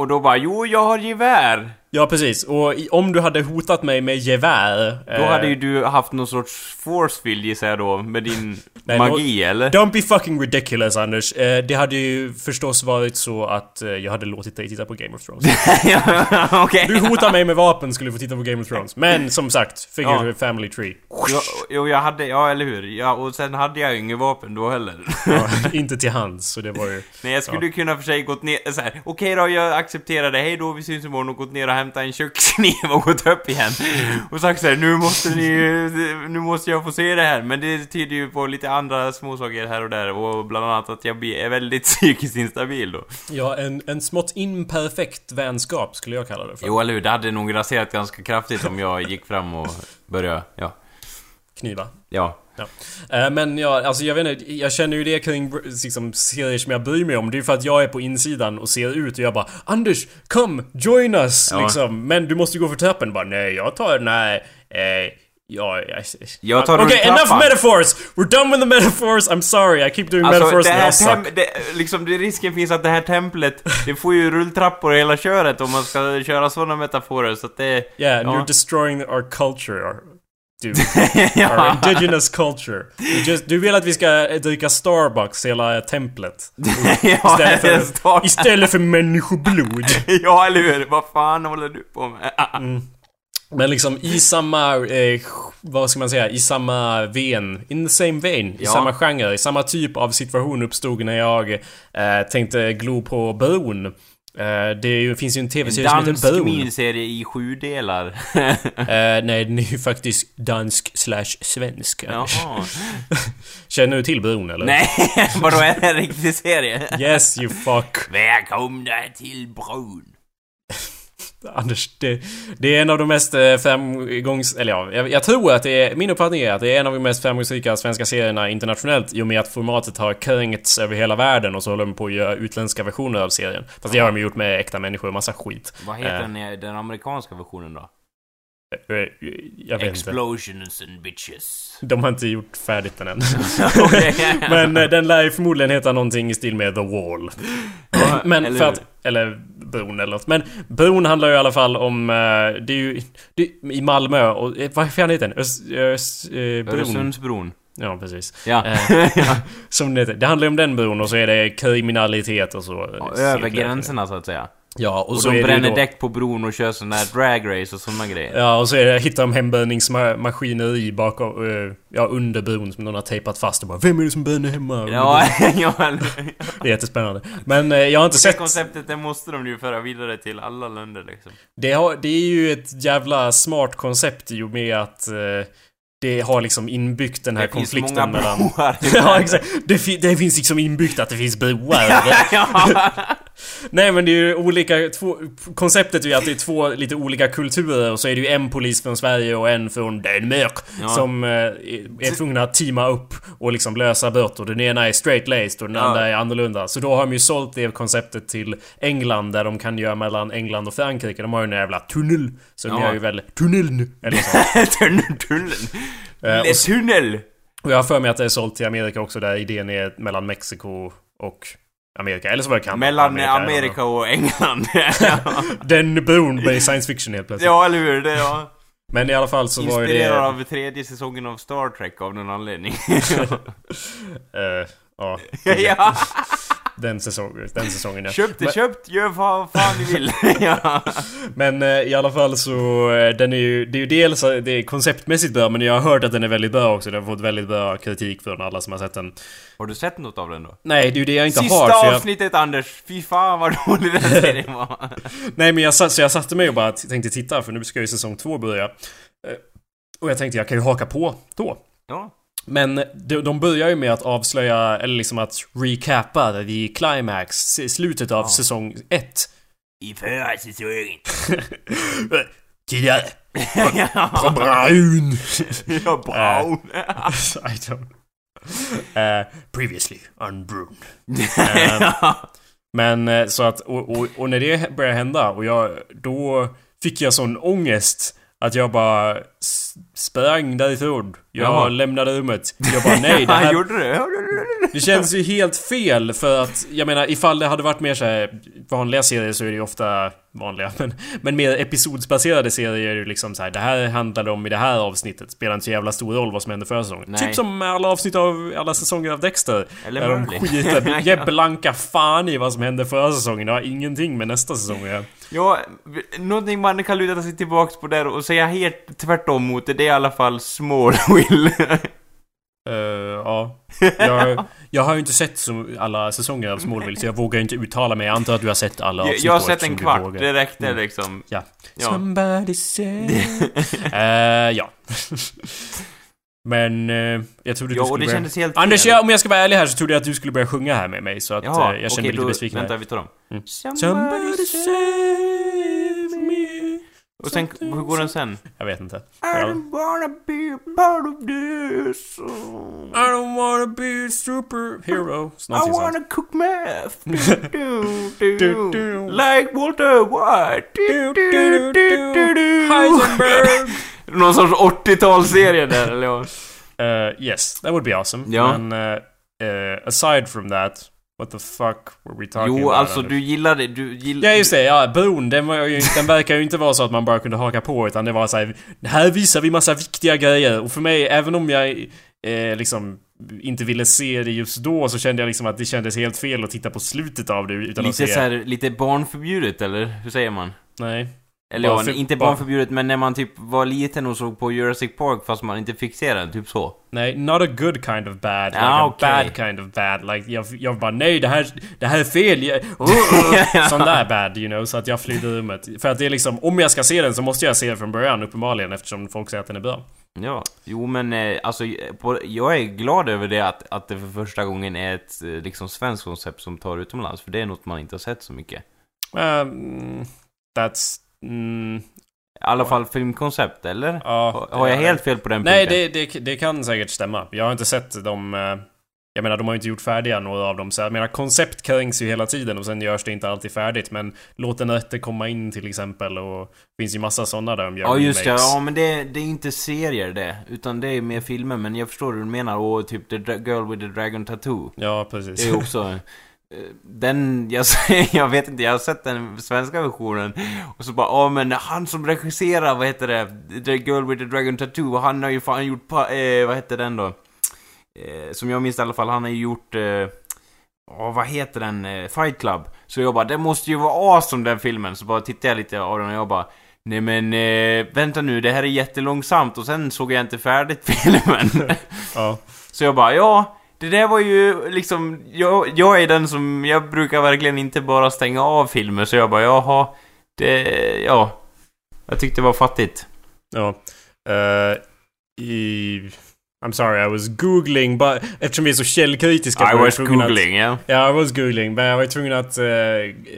Och då bara, jo, jag har gevär. Ja, precis. Och om du hade hotat mig med gevär... Då hade ju du haft någon sorts forcefield gissar jag då, med din (laughs) Nej, magi eller? Don't be fucking ridiculous Anders. Eh, det hade ju förstås varit så att eh, jag hade låtit dig titta på Game of Thrones. (laughs) Ja, (laughs) Okej. Du hotar mig med vapen skulle du få titta på Game of Thrones. Men som sagt, figure Ja. family tree. Jo, jo, jag hade, ja eller hur? Ja, och sen hade jag ju inget vapen då heller. Ja, inte till hands, så det var ju... Nej, jag skulle kunna för sig gått ner så här. okej då, jag accepterar det, hej då, vi syns imorgon och gått ner och hämtat en kökskniv och gått upp igen. Och sagt så här, nu måste ni, nu måste jag få se det här. Men det tyder ju på lite andra småsaker här och där och bland annat att jag är väldigt (laughs) psykiskt instabil då. Ja, en, en smått imperfekt vänskap skulle jag kalla det för. Jo, eller hur? Det hade nog raserat ganska kraftigt om jag gick fram och började, ja. Kniva. Ja. Ja. Eh, Men ja, alltså jag vet inte, jag känner ju det kring liksom, serier som jag bryr mig om. Det är ju för att jag är på insidan och ser ut och jag bara Anders, come, join us! Ja. Liksom. Men du måste ju gå för trappen. Bara nej, jag tar, nej. Eh, ja, jag... Jag tar Okej, enough rulltrappan. metaphors! We're done with the metaphors! I'm sorry, I keep doing Alltså, metaphors det and här suck. tem- det, liksom, det risken finns att det här templet, det får ju rulltrappor hela köret om man ska köra sådana metaforer, så att det... Yeah, and ja. you're destroying our culture. Our, (laughs) Our ja. indigenous culture. Just, du vill att vi ska dricka Starbucks hela templet. (laughs) ja, Istället för, istället för människoblod. (laughs) ja, eller hur? Vad fan håller du på med? Men liksom i samma, eh, vad ska man säga, i samma ven, in the same vein, i Ja. samma genre, i samma typ av situation uppstod när jag eh, tänkte glo på Bron. Eh, det ju, finns ju en En tv-serie som dansk heter Bron. miniserie i sju delar. (laughs) Eh, nej, den är ju faktiskt dansk slash svensk. Jaha. (laughs) Känner du till Bron eller? Nej, (laughs) vadå är det en riktig serie? Yes you fuck. Välkomna till bron. (laughs) Anders, det, det är en av de mest eh, framgångs... Eller ja, jag, jag tror att det är... Min uppfattning är att det är en av de mest framgångsrika svenska serierna internationellt i och med att formatet har kränkts över hela världen och så håller de på att göra utländska versioner av serien. Fast det har de gjort med äkta människor och massa skit. Vad heter Eh. den, den amerikanska versionen då? Eh, Jag vet inte. Explosions and bitches. De har inte gjort färdigt den än. (laughs) (laughs) Men eh, den lär ju förmodligen heta någonting i stil med The Wall. (clears throat) Men eller för att... Eller bron eller något. Men bron handlar ju i alla fall om... eh, Det är ju... Det, I Malmö och... eh, Vad fan heter den? Öst, eh, bron. Öresundsbron. Ja, precis. Ja. Eh, (laughs) som det heter. Det handlar ju om den bron och så är det kriminalitet och så. Ja, eh, Över gränserna så att säga. Ja, och, Och, så de det bränner då, däck på bron och kör sån här drag race och såna grejer. Ja, och så är det, hittar de hembrännningsmaskineri bakom... eh, ja, under bron som någon har tejpat fast och bara Vem är det som bränner hemma? Ja, bron?" (laughs) ja, Det är jättespännande. Men eh, jag har inte Det sett... konceptet det måste de ju föra vidare till alla länder liksom. Det, har, det är ju ett jävla smart koncept i och med att eh, det har liksom inbyggt den här Det finns konflikten många mellan... broar. (laughs) ja, exakt. Det, fi- det finns liksom inbyggt att det finns broar. (laughs) Nej men det är ju olika... Två, konceptet är ju att det är två lite olika kulturer och så är det ju en polis från Sverige och en från Danmark Ja. som eh, är, tvungna att teama upp och liksom lösa brott och den ena är straight-laced och den Ja. andra är annorlunda. Så då har de ju sålt det konceptet till England där de kan göra mellan England och Frankrike. De har ju en jävla tunnel. Så de Ja. gör ju väl tunneln eller så. (laughs) Tunneln, tunneln. Eh, och, tunnel! och jag har för mig att det är sålt till Amerika också där idén är mellan Mexiko och Amerika. Eller så var det Kanada. Mellan Amerika inte. och England. (laughs) Den bron blev science fiction helt plötsligt. ja, eller hur? Det, ja. Men i alla fall så var ju det... Inspirerad av tredje säsongen av Star Trek av någon anledning. (laughs) (laughs) Ja, ja. Den säsongen, den säsongen ja. Köpt är köpt, gör vad fan ni vill. (laughs) ja. Men eh, i alla fall så, eh, den är ju, det är ju dels det är konceptmässigt bra men jag har hört att den är väldigt bra också. Den har fått väldigt bra kritik från alla som har sett den. Har du sett något av den då? Nej, det är ju det jag inte Sista har. Jag, avsnittet Anders! Fy fan vad dålig den serien var. (laughs) nej men jag, så jag satte mig och bara tänkte titta för nu ska ju säsong två börja. Eh, Och jag tänkte jag kan ju haka på då. ja. Men de, börjar ju med att avslöja, eller liksom att recapa the climax, slutet av Ja. säsong ett. I förra säsongen. (laughs) Tidigare. På Brun. ja, brown. (laughs) (laughs) I don't... Uh, previously on Brun. Eh, men eh, så att, och, och, och när det började hända och jag, då fick jag sån ångest att jag bara sprang därifrån. Jag Jaha. lämnade rummet. Jag bara nej, det (laughs) här gjorde det? Det känns ju helt fel för att, jag menar ifall det hade varit mer så här vanliga serier så är det ju ofta vanliga men, men mer episodsbaserade serier är ju liksom så här. Det här handlade om i det här avsnittet. Spelar inte så jävla stor roll vad som hände förra säsongen. Typ som alla avsnitt av alla säsonger av Dexter. Eller där de skiter (laughs) blanka fan i vad som hände förra säsongen. Det har ingenting med nästa säsong att göra. Ja, någonting man kan luta sig tillbaks på där och säga helt tvärtom mot det, det är i alla fall Smallville. Eh, ja. Jag, jag har ju inte sett så alla säsonger av Smallville så jag vågar inte uttala mig. Jag antar att du har sett alla avsnitt jag har sett en kvart, det räckte Mm. liksom. Ja. Ja. Somebody say... (laughs) Eh, ja. Men eh, jag trodde Ja, du och skulle det börja... helt Anders, jag, om jag ska vara ärlig här så trodde jag att du skulle börja sjunga här med mig så att Jaha, eh, jag kände mig lite besviken vänta, här. vi tar dem. Mm. Somebody save me Och sen, hur går den sen? Jag vet inte. I don't wanna be a part of this. I don't wanna be a superhero. I Någonting sånt. wanna cook meth. do, (laughs) Du, do, do. du. Like Walter White. Heisenberg! Någon sorts 80-talsserie där, eller vad? Uh, yes, that would be awesome. Ja. Men uh, aside from that, what the fuck were we talking Jo, about? alltså Anders? du gillade... Du gill... Ja just det, ja bron den, var ju, den verkar ju inte vara så att man bara kunde haka på utan det var så här, här visar vi massa viktiga grejer och för mig, även om jag eh, liksom inte ville se det just då så kände jag liksom att det kändes helt fel att titta på slutet av det utan att Lite se... så här, lite barnförbjudet, eller? Hur säger man? Nej. Eller ja, inte barn- barnförbjudet, men när man typ var liten och såg på Jurassic Park fast man inte fick se den, typ så. Nej, not a good kind of bad. Like Ah, a okej. bad kind of bad. Like, jag, jag bara nej det här, det här är fel. Jag, (laughs) sån där bad, you know. Så att jag flydde rummet. För att det är liksom, om jag ska se den så måste jag se den från början uppenbarligen eftersom folk säger att den är bra. Ja, jo men eh, alltså, på, jag är glad över det att, att det för första gången är ett eh, liksom svenskt koncept som tar utomlands, för det är något man inte har sett så mycket. Um, that's... Mm, I alla fall filmkoncept, eller? ja, Har jag det- helt fel på den Nej, punkten? det, det, det kan säkert stämma. Jag har inte sett dem... eh, Jag menar, de har ju inte gjort färdiga några av dem. Så jag menar, koncept kränks ju hela tiden och sen görs det inte alltid färdigt. Men låt den rätte komma in till exempel och... Det finns ju massa sådana där de gör Ja just det, ja men det, det är inte serier det, utan det är mer filmer, men jag förstår hur du menar, och typ The Girl with the Dragon Tattoo. Ja, Det precis. är ju också... (laughs) Den, jag, (laughs) jag vet inte, jag har sett den svenska versionen och så bara, ja men han som regisserar, vad heter det, The Girl with the Dragon Tattoo, han har ju fan gjort, pa, eh, vad heter den då? Eh, som jag minns i alla fall, han har ju gjort, eh, vad heter den, eh, Fight Club. Så jag bara, det måste ju vara awesome den filmen, så bara tittade jag lite av den och jag bara, nej men, eh, vänta nu, det här är jättelångsamt och sen såg jag inte färdigt (laughs) filmen. ja. Så jag bara, ja, det där var ju liksom, jag, jag är den som, jag brukar verkligen inte bara stänga av filmer, så jag bara, jaha, det, ja. Jag tyckte det var fattigt. Ja. Uh, i... I'm sorry, I was googling, but eftersom vi är så källkritiska I was googling, ja. Att, ja, I was googling, men jag var tvungen att eh,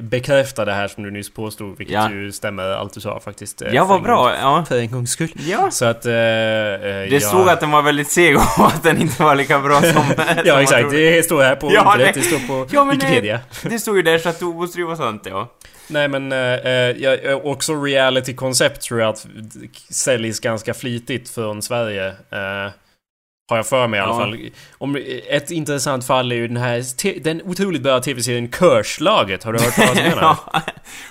bekräfta det här som du nyss påstod, vilket Ja. ju stämmer allt du sa faktiskt. eh, Ja, vad bra, gång- ja. För en gångs skull. Ja. Så att... Eh, det Det stod att den var väldigt seg och att den inte var lika bra som... (laughs) Ja exakt, det står här på Ja, internet, det- det står på Ja, men, Wikipedia. (laughs) Det stod ju där så att det måste ju vara sant, ja. Nej men, ja, eh, också reality-koncept tror jag att säljs ganska flitigt från Sverige. Eh, har jag för mig i alla fall. Om, ett intressant fall är ju den här, den otroligt bra tv-serien Körslaget. Har du hört talas om den? (laughs) ja.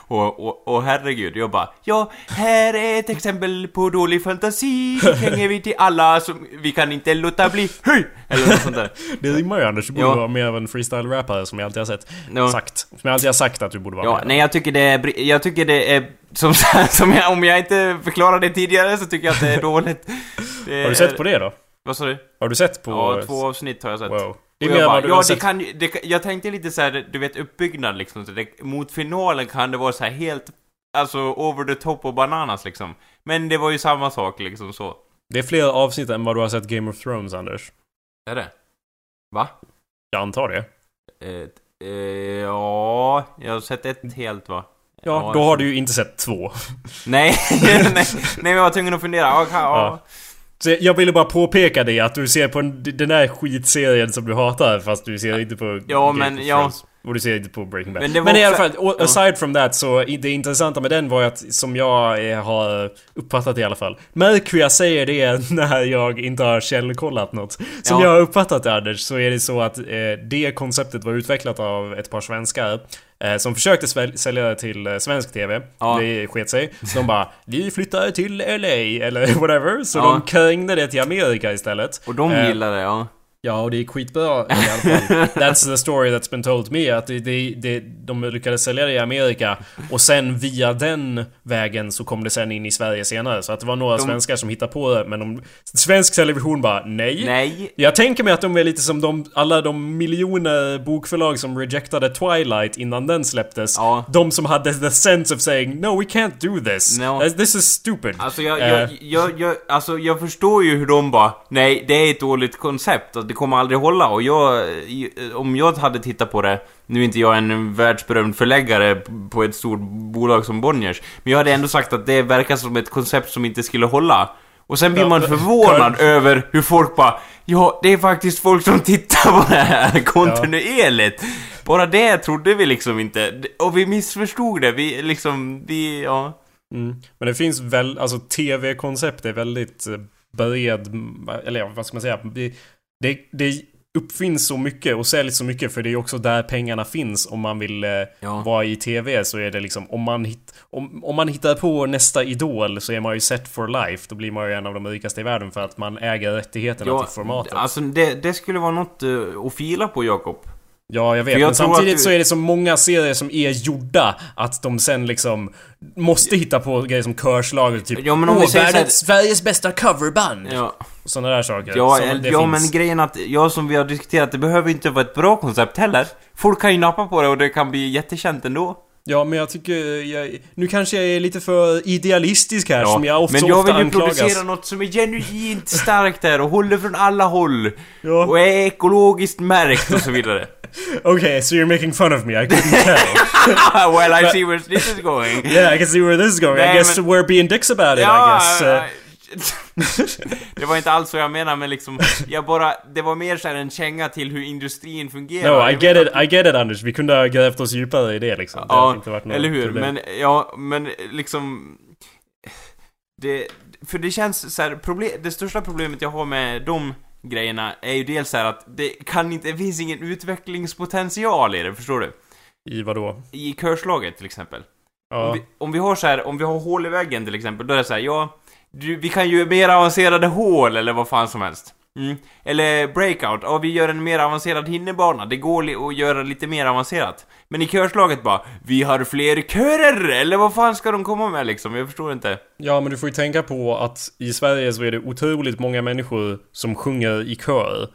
Och, och, och herregud, jag bara Ja, här är ett exempel på dålig fantasi Det hänger vi till alla som vi kan inte låta bli Höj! Eller något sånt där (laughs) Det rimmar ju Anders, du borde Ja. vara mer av en freestyle-rappare som jag alltid har sett. Ja. Sagt. Som jag alltid har sagt att du borde vara Ja, mer. nej jag tycker det är, jag tycker det är, som, (laughs) som jag, om jag inte förklarade det tidigare så tycker jag att det är dåligt. Det Har du sett på det då? Vad sa du? Har du sett på... Ja, två avsnitt har jag sett. Wow. Det jag bara, ja, det kan det, jag tänkte lite så här, du vet uppbyggnad liksom, så det, mot finalen kan det vara så här helt, alltså over the top och bananas liksom. Men det var ju samma sak liksom så. Det är fler avsnitt än vad du har sett Game of Thrones, Anders. Är det? Va? Jag antar det. Eh, eh, ja, jag har sett ett helt va? Ja, då har du ju inte sett två. Nej, (laughs) nej, nej, (laughs) jag var tvungen att fundera. Kan, ja. Ja. Så jag ville bara påpeka det, att du ser på en, den där skitserien som du hatar, fast du ser inte på Ja, Game men ja. Och du ser inte på Breaking Bad. Men Men, i alla fall, aside from that så det intressanta med den var ju att, som jag eh, har uppfattat i alla fall. Märk hur jag säger det (laughs) när jag inte har källkollat något. Som Ja. jag har uppfattat det Anders, så är det så att eh, det konceptet var utvecklat av ett par svenskar. Eh, som försökte sälja det till eh, svensk TV. Ja. Det sket sig. Så de bara Vi flyttar till LA eller (laughs) whatever. Så Ja. de krängde det till Amerika istället. Och de Eh, gillar det, ja. Ja, och det är skitbra i alla fall. (laughs) That's the story that's been told to me. Att det, det, det, de lyckades sälja det i Amerika och sen via den vägen så kom det sen in i Sverige senare. Så att det var några De- svenskar som hittade på det, men de, svensk television bara nej. Nej. Jag tänker mig att de är lite som de, alla de miljoner bokförlag som rejectade Twilight innan den släpptes. Ja. De som hade the sense of saying No we can't do this. No. This is stupid. Alltså jag, jag, jag, jag, alltså jag förstår ju hur de bara Nej, det är ett dåligt koncept och det kommer aldrig hålla. Och jag... Om jag hade tittat på det Nu är inte jag en världsberömd förläggare på ett stort bolag som Bonniers Men jag hade ändå sagt att det verkar som ett koncept som inte skulle hålla. Och sen blir Ja, man förvånad över hur folk bara Ja, det är faktiskt folk som tittar på det här kontinuerligt. Bara det trodde vi liksom inte. Och vi missförstod det, vi liksom, vi, ja. Mm. Men det finns väl, alltså TV-koncept är väldigt eh, bred, eller ja, vad ska man säga? Det, det, uppfinns så mycket och säljs så mycket för det är också där pengarna finns om man vill eh, Ja. vara i TV så är det liksom om man, hit, om, om man hittar på nästa idol så är man ju set for life. Då blir man ju en av de rikaste i världen för att man äger rättigheterna till formatet. Alltså det, det skulle vara något uh, att fila på Jakob. Ja, jag vet. Jag men samtidigt du- så är det så många serier som är gjorda att de sen liksom måste hitta på grejer som körslaget typ Ja, men om Åh, så här- världens, Sveriges bästa coverband! Ja, Sådana där saker. ja, som ja finns. men grejen att, ja som vi har diskuterat, det behöver inte vara ett bra koncept heller. Folk kan ju nappa på det och det kan bli jättekänt ändå. Ja, men jag tycker... Jag, nu kanske jag är lite för idealistisk här som jag ofta, men jag ofta vill ju anklagas. producera något som är genuint starkt där och håller från alla håll. Ja. Och är ekologiskt märkt och så vidare. (laughs) Okay, so you're making fun of me, I couldn't (laughs) tell. well, I see where this is going. yeah, I can see where this is going. Nej, I guess men- we're being dicks about it, I guess. Uh, (laughs) det var inte alls så jag menar men liksom, jag bara, det var mer så här en känga till hur industrin fungerar. no, I get it, I get it Anders. Vi kunde ha grävt oss djupare i det liksom. Det Ja, inte varit eller hur? problem. Men, ja, men liksom... Det, för det känns så här, problem, det största problemet jag har med de grejerna är ju dels så här att det kan inte, det finns ingen utvecklingspotential i det, förstår du? I vad då? I körslaget till exempel. Ja. Om, vi, om vi har så här, om vi har hål i väggen till exempel, då är det så här, ja, du, vi kan ju mer avancerade hål eller vad fan som helst. Mm. Eller breakout, ja vi gör en mer avancerad hinderbana, det går att göra lite mer avancerat. Men i körslaget bara, vi har fler körer! Eller vad fan ska de komma med liksom? Jag förstår inte. Ja, men du får ju tänka på att i Sverige så är det otroligt många människor som sjunger i kör.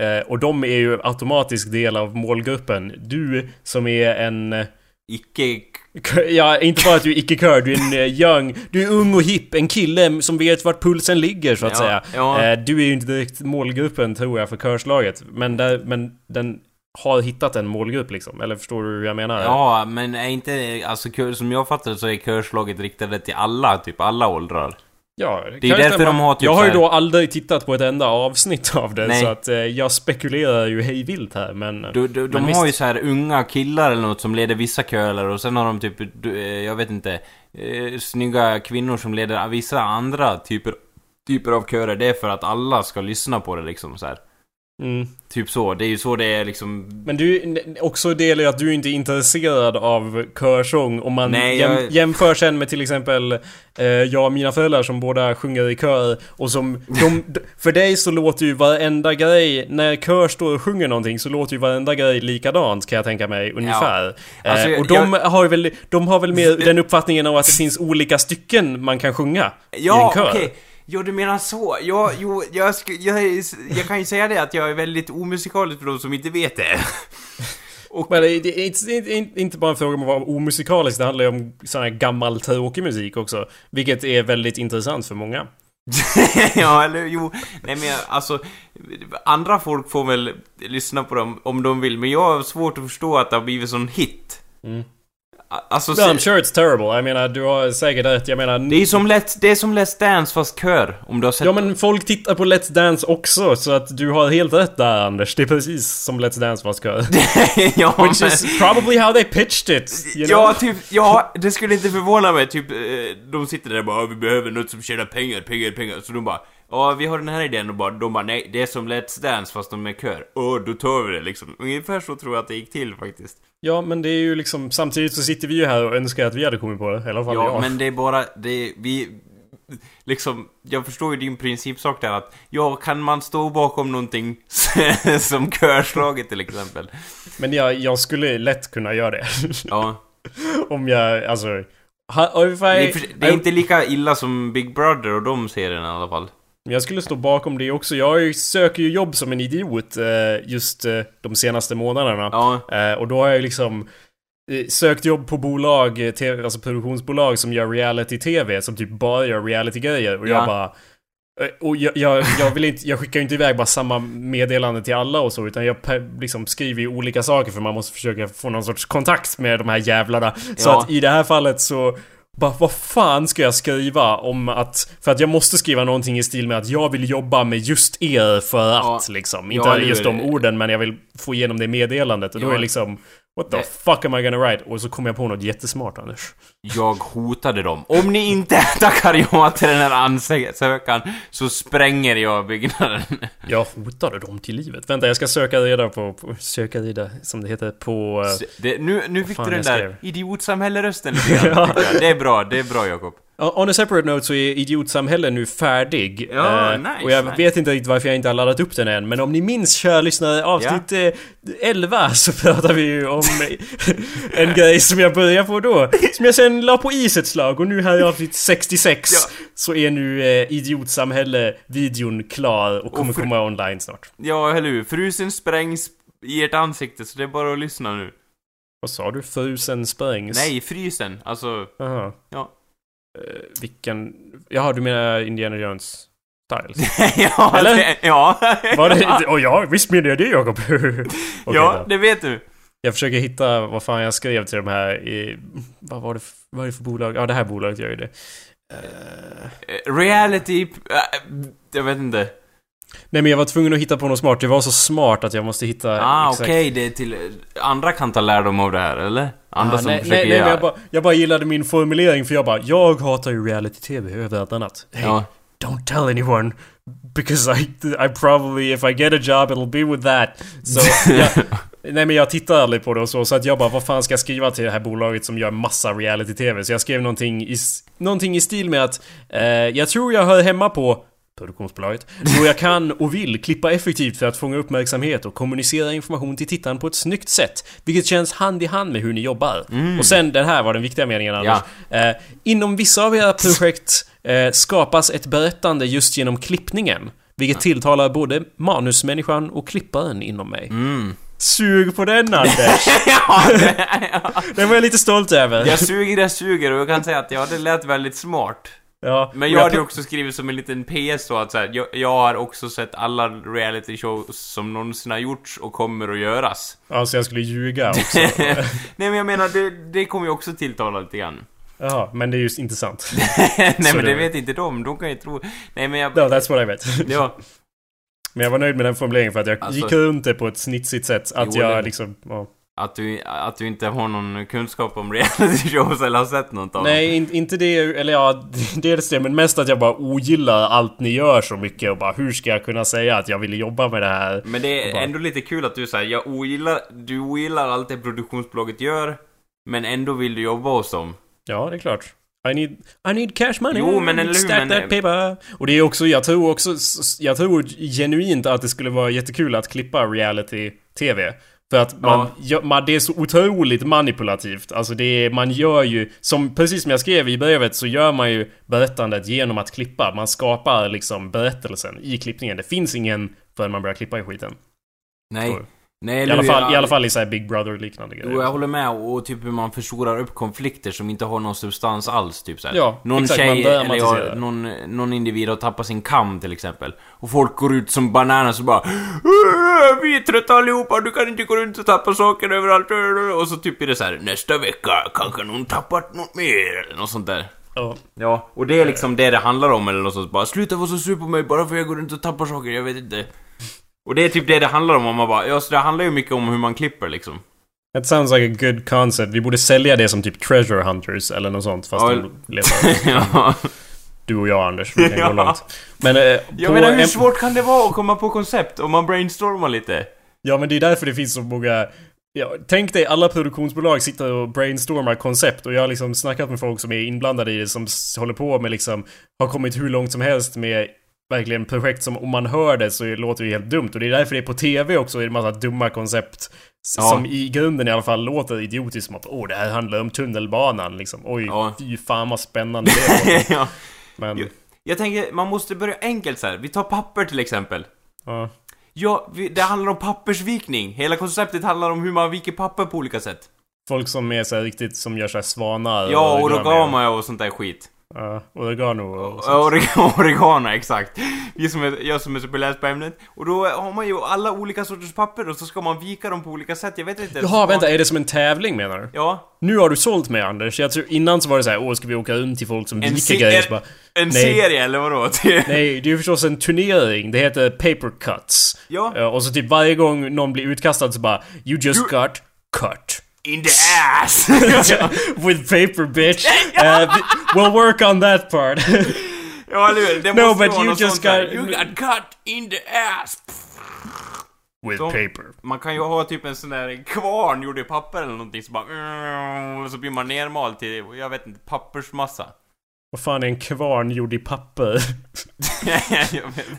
Eh, och de är ju automatiskt del av målgruppen. Du som är en... eh, Icke... Ja, inte bara att du är icke-kör, du är en eh, young... Du är ung och hipp, en kille som vet vart pulsen ligger så att Ja, säga. ja. Eh, du är ju inte direkt målgruppen tror jag för körslaget. Men, där, men den har hittat en målgrupp liksom. Eller förstår du hur jag menar? Ja, men är inte, alltså kör, som jag fattar det så är körslaget riktade till alla, typ alla åldrar. Ja, Det är därför de har typ Jag har ju då aldrig tittat på ett enda avsnitt av det Nej. så att eh, jag spekulerar ju hej vilt här men... De, de, de men har ju visst. så här unga killar eller något som leder vissa körer och sen har de typ, du, eh, jag vet inte, eh, snygga kvinnor som leder vissa andra typer, typer av körer. Det är för att alla ska lyssna på det liksom så här. Mm. Typ så, det är ju så det är liksom... Men du, också del är att du inte är intresserad av körsång om man Nej, jäm, jag- jämför sen med till exempel eh, jag och mina föräldrar som båda sjunger i kör och som (laughs) de, För dig så låter ju varenda grej, när kör står och sjunger någonting så låter ju varenda grej likadant kan jag tänka mig ungefär. Alltså, eh, jag- och de har väl, de har väl mer den uppfattningen av att det finns olika stycken man kan sjunga i en Ja, kör. okej! Jo, du menar så. Ja, jo, jag, sk- jag, jag kan ju säga det att jag är väldigt omusikalisk för de som inte vet det. (laughs) Men det är, inte, bara en fråga om att vara omusikalisk, det handlar ju om sån här gammal tråkig musik också. Vilket är väldigt intressant för många. (laughs) ja, eller jo. Nej men alltså, andra folk får väl lyssna på dem om de vill, men jag har svårt att förstå att det har blivit sån hit. Mm. Alltså, No, I'm sure it's terrible. Jag menar, du har säkert rätt. Jag menar... det är som Let's, det är som Let's Dance fast kör. Om du har sett Ja men folk tittar på Let's Dance också, så att du har helt rätt där Anders. Det är precis som Let's Dance fast kör. (laughs) ja, Which men- is probably how they pitched it. You know? Ja, typ, ja, det skulle inte förvåna mig. Typ, eh, de sitter där och bara "Ja, vi behöver något som tjänar pengar, pengar, pengar. Så de bara Ja, vi har den här idén och bara, de bara nej, det är som Let's Dance fast de är kör. Åh, då tar vi det liksom. Ungefär så tror jag att det gick till faktiskt. Ja men det är ju liksom, samtidigt så sitter vi ju här och önskar att vi hade kommit på det. I alla fall Ja, jag. men det är bara, det är, vi... Liksom, jag förstår ju din principsak där att, ja, kan man stå bakom någonting (laughs) som körslaget till exempel? Men jag, jag skulle lätt kunna göra det. Ja. (laughs) Om jag, alltså... If I, Det är, för, det är inte lika illa som Big Brother och de serierna i alla fall. Men jag skulle stå bakom det också. Jag söker ju jobb som en idiot eh, just eh, de senaste månaderna. Ja. Eh, och då har jag liksom sökt jobb på bolag, alltså produktionsbolag som gör reality-tv, som typ bara gör reality-grejer. Och Ja. jag bara... Och jag, jag, jag, vill inte, jag skickar ju inte iväg bara samma meddelande till alla och så, utan jag liksom skriver ju olika saker för man måste försöka få någon sorts kontakt med de här jävlarna. Så Ja. att i det här fallet så... Bara, vad fan ska jag skriva om att... För att jag måste skriva någonting i stil med att jag vill jobba med just er för att Ja. liksom. Ja, Inte eller just de orden men jag vill få igenom det meddelandet. Och då Ja. är det liksom... What the Det- fuck am I gonna write? Och så kom jag på något jättesmart Anders. Jag hotade dem. Om ni inte (laughs) tackar ja till den här ansökan så spränger jag byggnaden. Jag hotade dem till livet. Vänta, jag ska söka reda på... på söka reda, som det heter, på... Det, nu, nu fick du den där idiotsamhälle-rösten lite grann, (laughs) Ja. Det är bra, det är bra Jakob. On a separate note så är Idiotsamhälle nu färdig. Ja, Eh, nice, och jag nice. vet inte riktigt varför jag inte har laddat upp den än. Men om ni minns, kära lyssnare, avsnitt eh, 11 så (laughs) pratar vi ju om en grej som jag började på då. Som jag sen la på is ett slag. Och nu här i avsnitt 66 Ja. så är nu eh, Idiotsamhälle-videon klar och kommer Och komma online snart. Ja, eller hur? Frusen sprängs i ert ansikte, så det är bara att lyssna nu. Vad sa du? Frusen sprängs? Nej, frysen. Alltså, Aha. ja. Eh, vilken... Jaha, du menar Indiana Jones? Styles? (laughs) ja, Eller? Det, ja. Var det... (laughs) Oh, ja, visst menar jag det Jakob. (laughs) Okej ja, då. det vet du. Jag försöker hitta vad fan jag skrev till de här i... Vad var det för, vad är det för bolag? Ja, det här bolaget gör ju det. Eh, Reality... jag vet inte. Nej men jag var tvungen att hitta på något smart. Det var så smart att jag måste hitta... Ah, exakt- okej, det är till... Andra kan ta lärdom av det här, eller? Andra Ah, som nej, försöker nej, nej, göra... jag, bara, jag bara gillade min formulering för jag bara Jag hatar ju reality-tv över allt annat. Hey, Ja. don't tell anyone. Because I, I probably, if I get a job it'll be with that. Så (laughs) jag, Nej men jag tittar aldrig på det och så, så att jag bara vad fan ska jag skriva till det här bolaget som gör massa reality-tv? Så jag skrev någonting i, någonting i stil med att eh, Jag tror jag hör hemma på produktionsbolaget. Då jag kan och vill klippa effektivt för att fånga uppmärksamhet och kommunicera information till tittaren på ett snyggt sätt. Vilket känns hand i hand med hur ni jobbar. Och sen, den här var den viktiga meningen Anders. Eh, inom vissa av era projekt eh, skapas ett berättande just genom klippningen. Vilket tilltalar både manusmänniskan och klipparen inom mig. Mm. Sug på den (laughs) Anders! ja, det, ja. (laughs) Den var jag lite stolt över. Jag suger, jag suger och jag kan säga att ja, det lät väldigt smart. Ja, Men och jag hade också skrivit som en liten PS så att så här, jag, jag har också sett alla reality shows som någonsin har gjorts och kommer att göras. Alltså jag skulle ljuga (laughs) också. Nej men jag menar, det, det kommer ju också tilltala lite grann. Jaha, men det är ju inte sant. (laughs) Nej Så men det det- vet inte de, de kan ju tro... Nej men jag... No, that's what I meant. Ja, (laughs) Men jag var nöjd med den formuleringen för att jag Alltså- gick runt det på ett snitsigt sätt. Att Jo, jag det- liksom... Ja. Att du, att du inte har någon kunskap om reality shows eller har sett något av dem. Nej, in, inte det, eller ja, (laughs) dels det, men mest att jag bara ogillar allt ni gör så mycket och bara hur ska jag kunna säga att jag vill jobba med det här? Men det är Bara- ändå lite kul att du säger jag ogillar, du ogillar allt det produktionsbolaget gör, men ändå vill du jobba hos dem. Ja, det är klart. I need, I need cash money. Jo, men eller hur, Stack men- that paper. Och det är också, jag tror också, jag tror genuint att det skulle vara jättekul att klippa reality-tv. För att man, Ja. man, det är så otroligt manipulativt. Alltså det är, man gör ju, som precis som jag skrev i brevet så gör man ju berättandet genom att klippa. Man skapar liksom berättelsen i klippningen. Det finns ingen förrän man börjar klippa i skiten. Nej. Nej, I alla fall, Jag- i, alla fall i så här Big Brother-liknande Jo, jag grejer. håller med. Och typ hur man förstorar upp konflikter som inte har någon substans alls, typ såhär. Ja, någon exakt, man tjej, eller dramatiserar. ja, någon, någon individ har tappat sin kam till exempel. Och folk går ut som bananer och bara "Åh, Vi är trötta allihopa, du kan inte gå runt och tappa saker överallt. Och så typ är det så här: nästa vecka kanske någon tappat något mer, eller något sånt där. Ja. Ja, och det är liksom det det handlar om eller något sånt. Bara sluta vara så sur på mig bara för jag går runt och tappar saker, jag vet inte. Och det är typ det det handlar om, om man bara, ja så det handlar ju mycket om hur man klipper liksom. That sounds like a good concept. Vi borde sälja det som typ Treasure Hunters eller något sånt fast Ja, de letar. (laughs) ja. Du och jag Anders, vi kan Ja. gå långt. Men eh, Jag menar hur svårt kan det vara att komma på koncept om man brainstormar lite? Ja men det är därför det finns så många Ja, tänk dig alla produktionsbolag sitter och brainstormar koncept och jag har liksom snackat med folk som är inblandade i det som håller på med liksom Har kommit hur långt som helst med verkligen projekt som om man hör det så låter det helt dumt och det är därför det är på TV också är det massa dumma koncept Ja. Som i grunden i alla fall låter idiotiskt som att åh det här handlar om tunnelbanan liksom Oj, Ja. fy fan vad spännande det låter. (laughs) ja. Men, Jo. Jag tänker, man måste börja enkelt så här. Vi tar papper till exempel. ja. Ja, det handlar om pappersvikning. Hela konceptet handlar om hur man viker papper på olika sätt. Folk som är så riktigt som gör så svanar Ja, och origami och sånt där skit. Ja, oregano och (laughs) Oregano, exakt. Vi som är, jag som är superläst på ämnet. Och då har man ju alla olika sorters papper och så ska man vika dem på olika sätt. Jag vet inte. Jaha, vänta, är det som en tävling menar du? Ja. Nu har du sålt mig Anders. Jag tror, innan så var det så här, åh ska vi åka runt till folk som En viker se- grejer? Så bara, En Nej. serie eller vadå? (laughs) nej, det är ju förstås en turnering. Det heter paper cuts. Ja. Och så typ varje gång någon blir utkastad så bara, you just You- got cut. In the ass! (laughs) With paper bitch. (laughs) Uh, we'll work on that part. ja, eller hur? Det No, måste but vara you något just sånt där. got- You got cut in the ass! With Så- paper. Man kan ju ha typ en sån där kvarn gjord i papper eller någonting så bara... Och så blir man nermald till, jag vet inte, pappersmassa. Vad fan är en kvarn gjord i papper?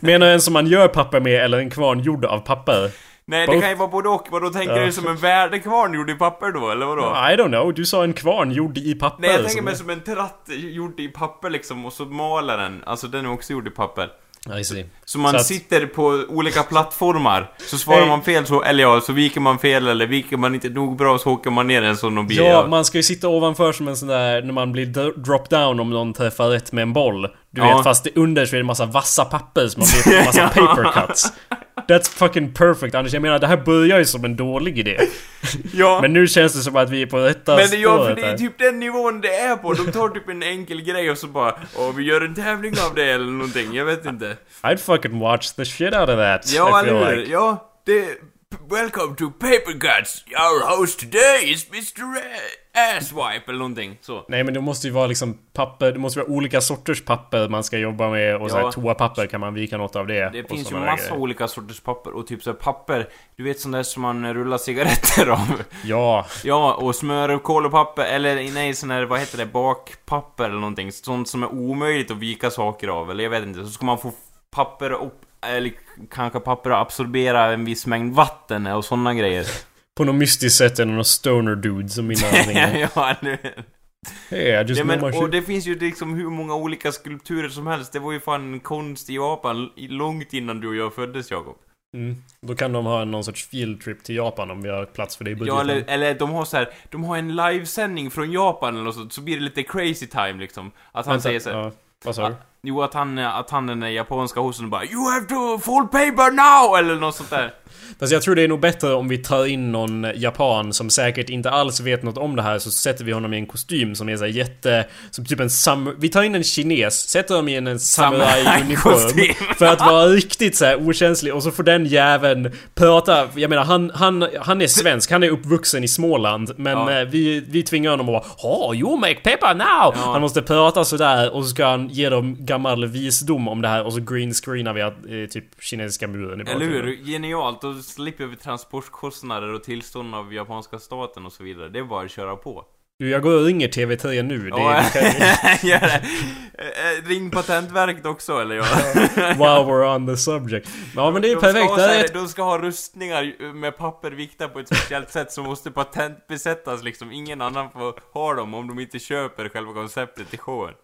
(laughs) Menar en som man gör papper med eller en kvarn gjord av papper? Nej, det kan ju vara både och. Vadå, tänker Ja. du som en värdekvarn gjord i papper då, eller vadå? I don't know, du sa en kvarn gjord i papper. Nej, jag tänker mig som en tratt gjord i papper liksom, och så maler den. Alltså den är också gjord i papper. I see. Så man Så att- sitter på olika plattformar, så svarar Hey. man fel så, eller ja, så viker man fel, eller viker man inte nog bra så åker man ner den som de blir. Ja, man ska ju sitta ovanför som en sån där när man blir dro- drop down om någon träffar rätt med en boll. Du Ja. vet, fast det under så är det massa vassa papper som blivit en (laughs) massa paper cuts. That's fucking perfect Anders. Jag menar, det här börjar ju som en dålig idé. (laughs) ja. Men nu känns det som att vi är på rätta Men det, ja, för det är typ den nivån det är på. De tar typ en enkel grej och så bara Åh, vi gör en tävling av det eller någonting. Jag vet inte. I'd fucking watch the shit out of that. Ja, eller hur? like. Ja, det... Welcome to Paper Guts. Our host today is Mr. Asswipe eller någonting. Så. Nej men det måste ju vara liksom papper, det måste vara olika sorters papper man ska jobba med och så här, Ja. toapapper kan man vika något av det. Det och finns ju massa grejer. olika sorters papper och typ så här papper, du vet sån där som man rullar cigaretter av. Ja, Ja, och smörkolopapper, eller nej sån här, vad heter det, bakpapper eller någonting. Sånt som är omöjligt att vika saker av, eller jag vet inte. Så ska man få papper upp, eller kanske papper att absorbera en viss mängd vatten och såna grejer. på något mystiskt sätt är det någon stoner dude som vinner allting. (laughs) ja? Hey, Ja, men, och det finns ju liksom hur många olika skulpturer som helst. Det var ju fan konst i Japan långt innan du och jag föddes, Jakob. Mm. Då kan de ha någon sorts field trip till Japan om vi har plats för det i budgeten. Ja, eller, eller de har så här, de har en livesändning från Japan eller något sånt, så blir det lite crazy time liksom. Att han Vänta, säger så här, ja, vad sa du? Jo, att han, att han den där japanska hosten bara 'You have to fold paper now!' eller något sånt där. (laughs) Fast jag tror det är nog bättre om vi tar in någon japan som säkert inte alls vet något om det här så sätter vi honom i en kostym som är så jätte... Som typ en sam... Vi tar in en kines, sätter honom i en, Samurai-kostym. För att vara riktigt så här okänslig och så får den jäveln prata... Jag menar han, han, han är svensk, han är uppvuxen i Småland Men Ja. eh, vi, vi tvingar honom att vara Oh, you make paper now! Han måste prata sådär och så ska han ge dem gammal visdom om det här och så greenscreenar vi att, eh, typ kinesiska muren i Eller hur? Genialt, då slipper vi transportkostnader och tillstånd av japanska staten och så vidare. Det är bara att köra på. Du, jag går och ringer TV3 nu. Det är, (laughs) gör det. Eh, Ring Patentverket också, eller ja. (laughs) while we're on the subject. Ja men det är de perfekt. Ska Det är ett, de ska ha rustningar med papper vikta på ett speciellt sätt som måste patentbesättas liksom. Ingen annan får ha dem om de inte köper själva konceptet i showen.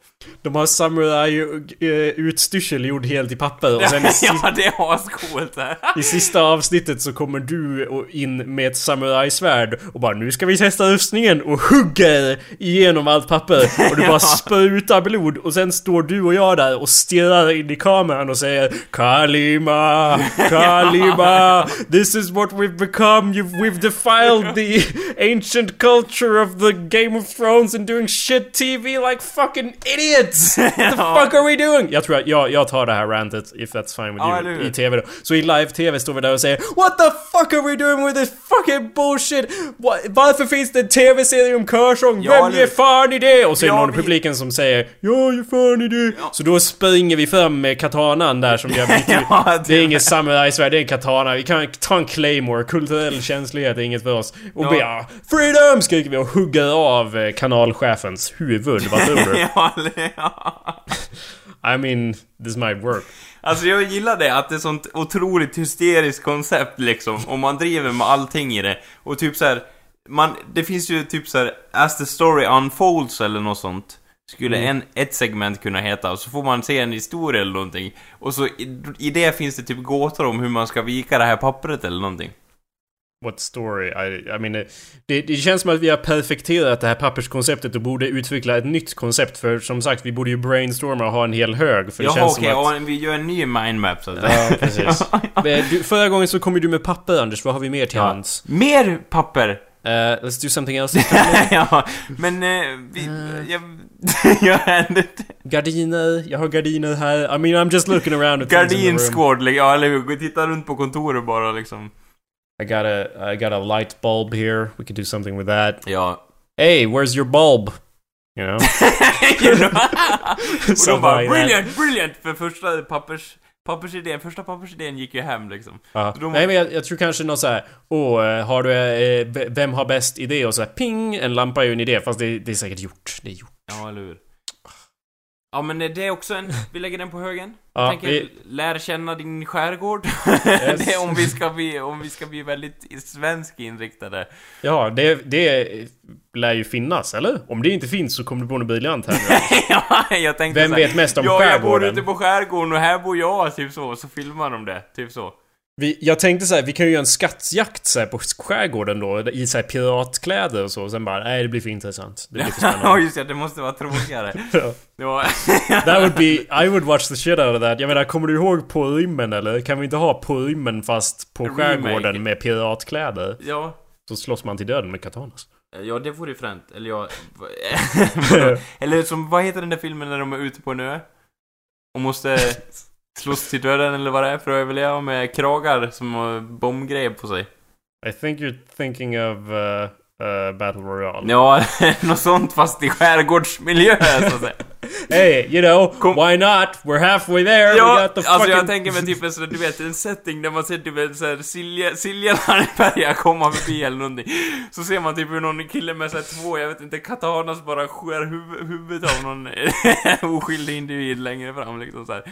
De har samurai-utstyrsel gjord helt i papper och sen i, (laughs) ja, det är ascoolt. det i sista avsnittet så kommer du in med ett samurajsvärd och bara nu ska vi testa rustningen och hugger igenom allt papper. Och du bara (laughs) sprutar blod och sen står du och jag där och stirrar in i kameran och säger Kalima, Kalima, (laughs) this is what we've become, You've, we've defiled the ancient culture of the Game of Thrones and doing shit TV like fucking idiots! (laughs) What the fuck are we doing? Jag tror att jag, jag tar det här rantet, if that's fine with Ja, you, i TV då. Så i live-TV står vi där och säger What the fuck are we doing with this fucking bullshit? Wa- Varför finns det en TV-serie om körsång? Ja, Vem ger fan i det? Och så är det Ja, någon i vi- publiken som säger Jag ger fan i det. Så då springer vi fram med katanan där som vi har bytt (laughs) ut. Ja, Det är ingen samurajsvärd, det är en katana. Vi kan ta en claymore. Kulturell känslighet är inget för oss. Och Ja. ja, Freedom! skriker vi och hugger av eh, kanalchefens huvud. Vad tror du? (laughs) ja, ja. (laughs) I mean, this might work. Alltså jag gillar det, att det är sånt otroligt hysteriskt koncept liksom, och man driver med allting i det. Och typ så här, man, det finns ju typ så här, as the story unfolds eller något sånt. Skulle en, ett segment kunna heta, och så får man se en historia eller någonting. Och så i, i det finns det typ gåtor om hur man ska vika det här pappret eller någonting. What story? I, I mean, eh, det, det känns som att vi har perfekterat det här papperskonceptet och borde utveckla ett nytt koncept. För som sagt, vi borde ju brainstorma och ha en hel hög. För det Jaha känns okej, som att... vi gör en ny mindmap så att Ja, precis. (laughs) Eh, du, förra gången så kom ju du med papper, Anders. Vad har vi mer till Ja. hands? Mer papper! Uh, let's do something else. (laughs) ja, men eh, vi, jag, (laughs) jag ändå Gardiner. Jag har gardiner här. I mean, I'm just looking around at liksom, ja eller hur? Gå och Titta runt på kontoret bara liksom. I got a, I got a light bulb here. We could do something with that. Ja. Hey, where's your bulb? You know? (laughs) You know? (laughs) och Something de bara like that. brilliant, brilliant! För första pappers, pappersidén, första pappersidén gick ju hem liksom. Ja. De- Nej men jag, jag tror kanske något såhär Åh, har du... Eh, vem har bäst idé? Och så här, ping! En lampa är ju en idé, fast det, det är säkert gjort. Det är gjort. Ja, eller hur? Ja men det är också en, vi lägger den på högen. (laughs) Ja, tänker, vi- lär känna din skärgård. (laughs) Yes. det är om vi ska bli, om vi ska bli väldigt svensk inriktade. Ja, det, det lär ju finnas, eller? Om det inte finns så kommer du på något briljant här (laughs) ja, jag tänkte Vem så här, vet mest om Ja, jag bor skärgården? ute på skärgården och här bor jag, typ så. Så filmar de det, typ så. Vi, jag tänkte så här, vi kan ju göra en skattjakt så på skärgården då, i så piratkläder och så. Och sen bara, nej det blir för intressant. Det blir för (laughs) Ja, spännande. just det, det måste vara tråkigare. (laughs) Ja. Det var... (laughs) That would be, I would watch the shit out of that. Jag menar, kommer du ihåg på rymmen eller? Kan vi inte ha på rymmen fast på Remake. skärgården med piratkläder? ja. Så slåss man till döden med katanas. Ja, det vore ju fränt. Eller jag... eller som, vad heter den där filmen när de är ute på en ö? Och måste slåss till döden eller vad det är för att överleva med kragar som har bombgrejer på sig. I think you're thinking of uh, uh, Battle Royale. Ja, (laughs) något sånt fast i skärgårdsmiljö så att säga. (laughs) Hey, you know, Kom- why not? We're halfway there. We Ja, got the alltså fucking... jag tänker mig typ en sån, du vet, en setting där man ser typ en sån Silja, Silja Landberga komma förbi eller någonting. Så ser man typ hur någon kille med så här två, jag vet inte, katanas bara skär huv, huvudet av någon (laughs) oskyldig individ längre fram liksom så här.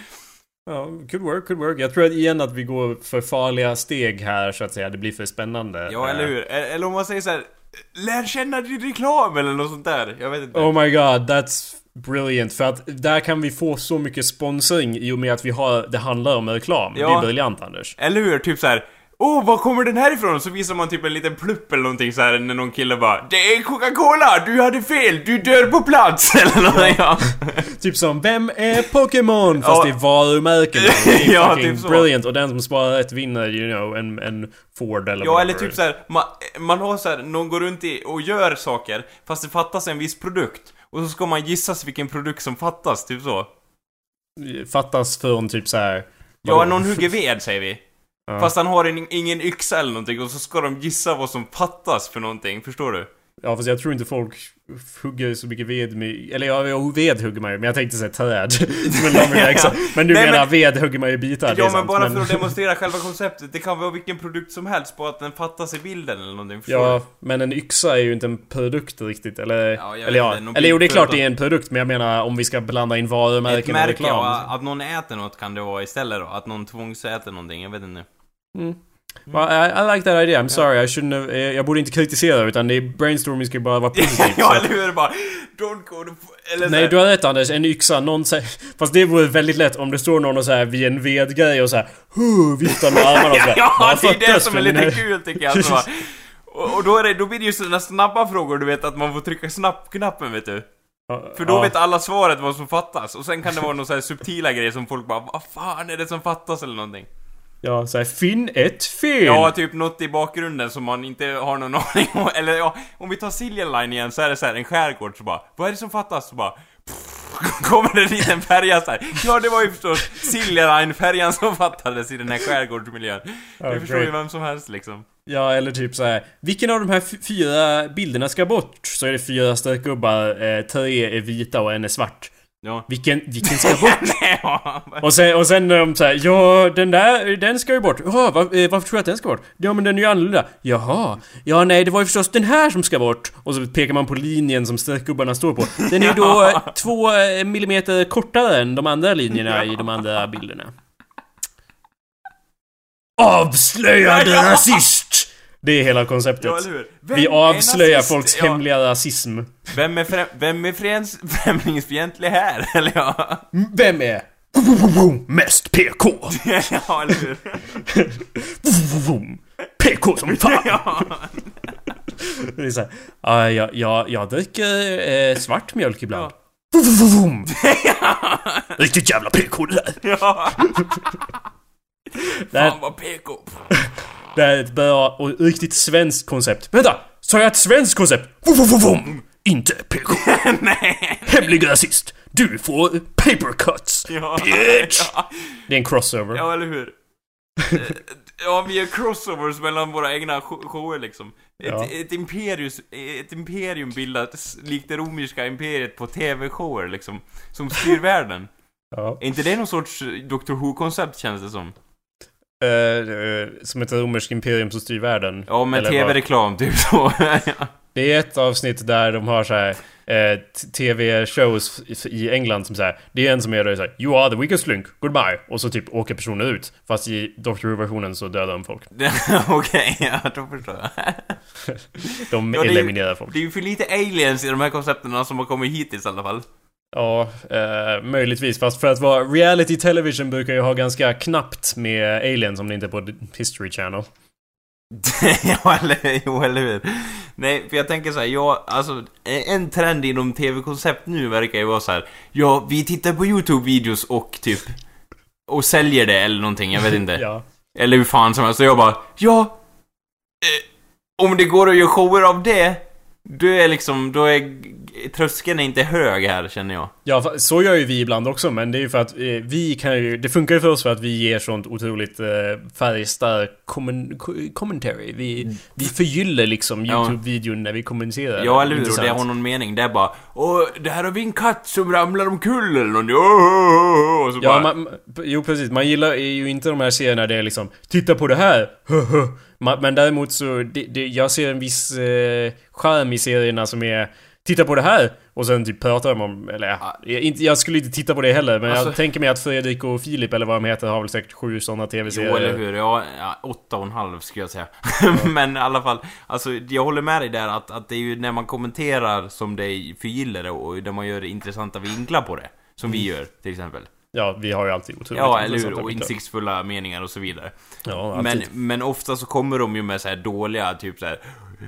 Ja, could work, could work. Jag tror att igen att vi går för farliga steg här så att säga. Det blir för spännande. Ja, Eh, eller hur? E- Eller om man säger så här. Lär känna din reklam eller något sånt där. Jag vet inte. Oh my god, that's brilliant. För att där kan vi få så mycket sponsring i och med att vi har, det handlar om reklam. Det Ja. är briljant Anders. Eller hur? Typ så här. Åh, var kommer den här ifrån? Så visar man typ en liten plupp eller någonting så här när någon kille bara Det är Coca-Cola! Du hade fel! Du dör på plats! (laughs) Eller någonting, ja. (laughs) Typ som, vem är Pokémon? Fast Ja. det är varumärken. (laughs) Ja, typ så. brilliant. Och den som sparar rätt vinner, you know, en, en Ford eller Ja, whatever. eller typ så här, man, man har så här, någon går runt i och gör saker fast det fattas en viss produkt. Och så ska man gissas vilken produkt som fattas, typ så. Fattas från typ så här. Ja, någon hugger ved säger vi. Ja. Fast han har en, ingen yxa eller någonting och så ska de gissa vad som fattas för någonting, förstår du? Ja fast jag tror inte folk hugger så mycket ved med... Eller ja, ved hugger man ju, men jag tänkte säga träd. (laughs) men, (laughs) men du Nej, menar men- ved hugger man ju bitar, Ja men sant, bara för att (laughs) demonstrera själva konceptet, det kan vara vilken produkt som helst på att den fattas i bilden eller någonting, Ja, du? men en yxa är ju inte en produkt riktigt, eller... Ja, eller ja, inte, eller jo det är klart det är en produkt, men jag menar om vi ska blanda in Ett varumärken och märke, reklam. ja, att någon äter något kan det vara istället då, att någon tvångsäter någonting, jag vet inte. Mm. Well, I, I like that idea, I'm sorry, I shouldn't have, eh, Jag borde inte kritisera utan det är brainstorming ska ju bara vara (laughs) positivt. ja, eller hur? Bara, Don't go to... Eller Nej du har rätt Anders, en yxa, någon säger... Fast det vore väldigt lätt om det står någon och så här vid en vedgrej och så här, viftar med armarna och så (laughs) här, Ja, "Jag det är det som är lite här-" kul tycker jag. Alltså, (laughs) och och då, är det, då blir det ju sådana snabba frågor, du vet att man får trycka snabbknappen vet du. För då Ja. vet alla svaret vad som fattas. Och sen kan det vara några så här subtila grejer som folk bara Vad fan är det som fattas eller någonting? Ja, såhär, finn ett fel! Ja, typ något i bakgrunden som man inte har någon (laughs) aning om. Eller ja, om vi tar Silja Line igen så är det så här en skärgård så bara Vad är det som fattas? Så bara (laughs) Kommer det en färja så här. Ja, det var ju förstås Silja Line-färjan som fattades i den här skärgårdsmiljön. Ja, det förstår ju vem som helst liksom. Ja, eller typ så här. Vilken av de här fyra bilderna ska bort? Så är det fyra streckgubbar, eh, tre är vita och en är svart. Ja. Vilken, vilken ska (laughs) bort? Ja. Och sen, och sen när de säger ja den där, den ska ju bort. Jaha, var, eh, varför tror du att den ska bort? Ja men den är ju annorlunda. Jaha. Ja nej, det var ju förstås den här som ska bort. Och så pekar man på linjen som streckgubbarna står på. Den är ju då (laughs) eh, två eh, millimeter kortare än de andra linjerna i de andra bilderna. Avslöjad (laughs) Ja. rasist! Det är hela konceptet. Ja, eller hur? Vem Vi avslöjar folks Ja. hemliga rasism. Vem är, frä, vem är främs, främlingsfientlig här? (laughs) Eller ja... Vem är mest PK? ja, eller hur? PK som fan! (laughs) ja. Det är såhär, ja, jag, jag, jag dricker eh, svart mjölk ibland. (laughs) Riktigt jävla PK det där. ja. Här, Fan vad PK. Det bra och riktigt svenskt koncept. Vänta! Sa jag ett svenskt koncept? Vum, Inte PK. (laughs) Nej. Hemlig rasist. Du får paper cuts. Ja. Bitch! Ja. Det är en crossover. ja, eller hur? Eh, Ja, vi gör crossovers mellan våra egna sho- shower liksom. Ett, Ja. ett, imperius, ett imperium bildas likt det romerska imperiet på TV-shower liksom. Som styr världen. Ja. Är inte det någon sorts Doctor Who-koncept känns det som? Eh, som ett romerskt imperium som styr världen. Ja, med? TV-reklam typ så. (laughs) Det är ett avsnitt där de har så här eh, TV-shows i England som säger Det är en som är där såhär You are the weakest link, goodbye Och så typ åker personer ut Fast i Doctor Who-versionen så dödar de folk (laughs) Okej, ja, då förstår jag. De Ja, är ju- eliminerar folk Det är ju för lite aliens i de här koncepterna som har kommit hittills i alla fall. Ja, eh, möjligtvis Fast för att vara reality television brukar ju ha ganska knappt med aliens om det inte är på History Channel (laughs) ja, eller, jo, eller hur? Nej, för jag tänker så här, ja, alltså en trend inom tv-koncept nu verkar ju vara så här. Ja, vi tittar på YouTube-videos och typ och säljer det eller någonting, jag vet inte. (laughs) Ja Eller hur fan som helst. Så jag bara, ja. Eh, om det går att göra shower av det, då är liksom, då är tröskeln är inte hög här känner jag. Ja, så gör ju vi ibland också, men det är ju för att eh, vi kan ju... Det funkar ju för oss för att vi ger sånt otroligt eh, färgstark kommen, ko- commentary. Vi, vi förgyller liksom Ja. YouTube-videon när vi kommenterar. Ja, eller hur? Och det har någon mening. Det är bara, åh, det här har vi en katt som ramlar omkull eller Och så Ja, bara, man, jo precis. Man gillar ju inte de här serierna där det är liksom Titta på det här! (laughs) Men däremot så, det, det, jag ser en viss eh, charm i serierna som är Titta på det här! Och sen typ pratar de om, eller ja, jag, inte, jag skulle inte titta på det heller men Alltså- jag tänker mig att Fredrik och Filip eller vad de heter har väl säkert sju sådana tv-serier. Jo, eller hur? Ja, ja, åtta och en halv skulle jag säga. (laughs) Men i alla fall, alltså jag håller med dig där att, att det är ju när man kommenterar som det förgillar det och där man gör intressanta vinklar på det. Som vi gör, till exempel. Ja, vi har ju alltid otroligt Ja, eller hur? Och insiktsfulla meningar och så vidare. Ja, Men, alltid. men ofta så kommer de ju med så här dåliga, typ så här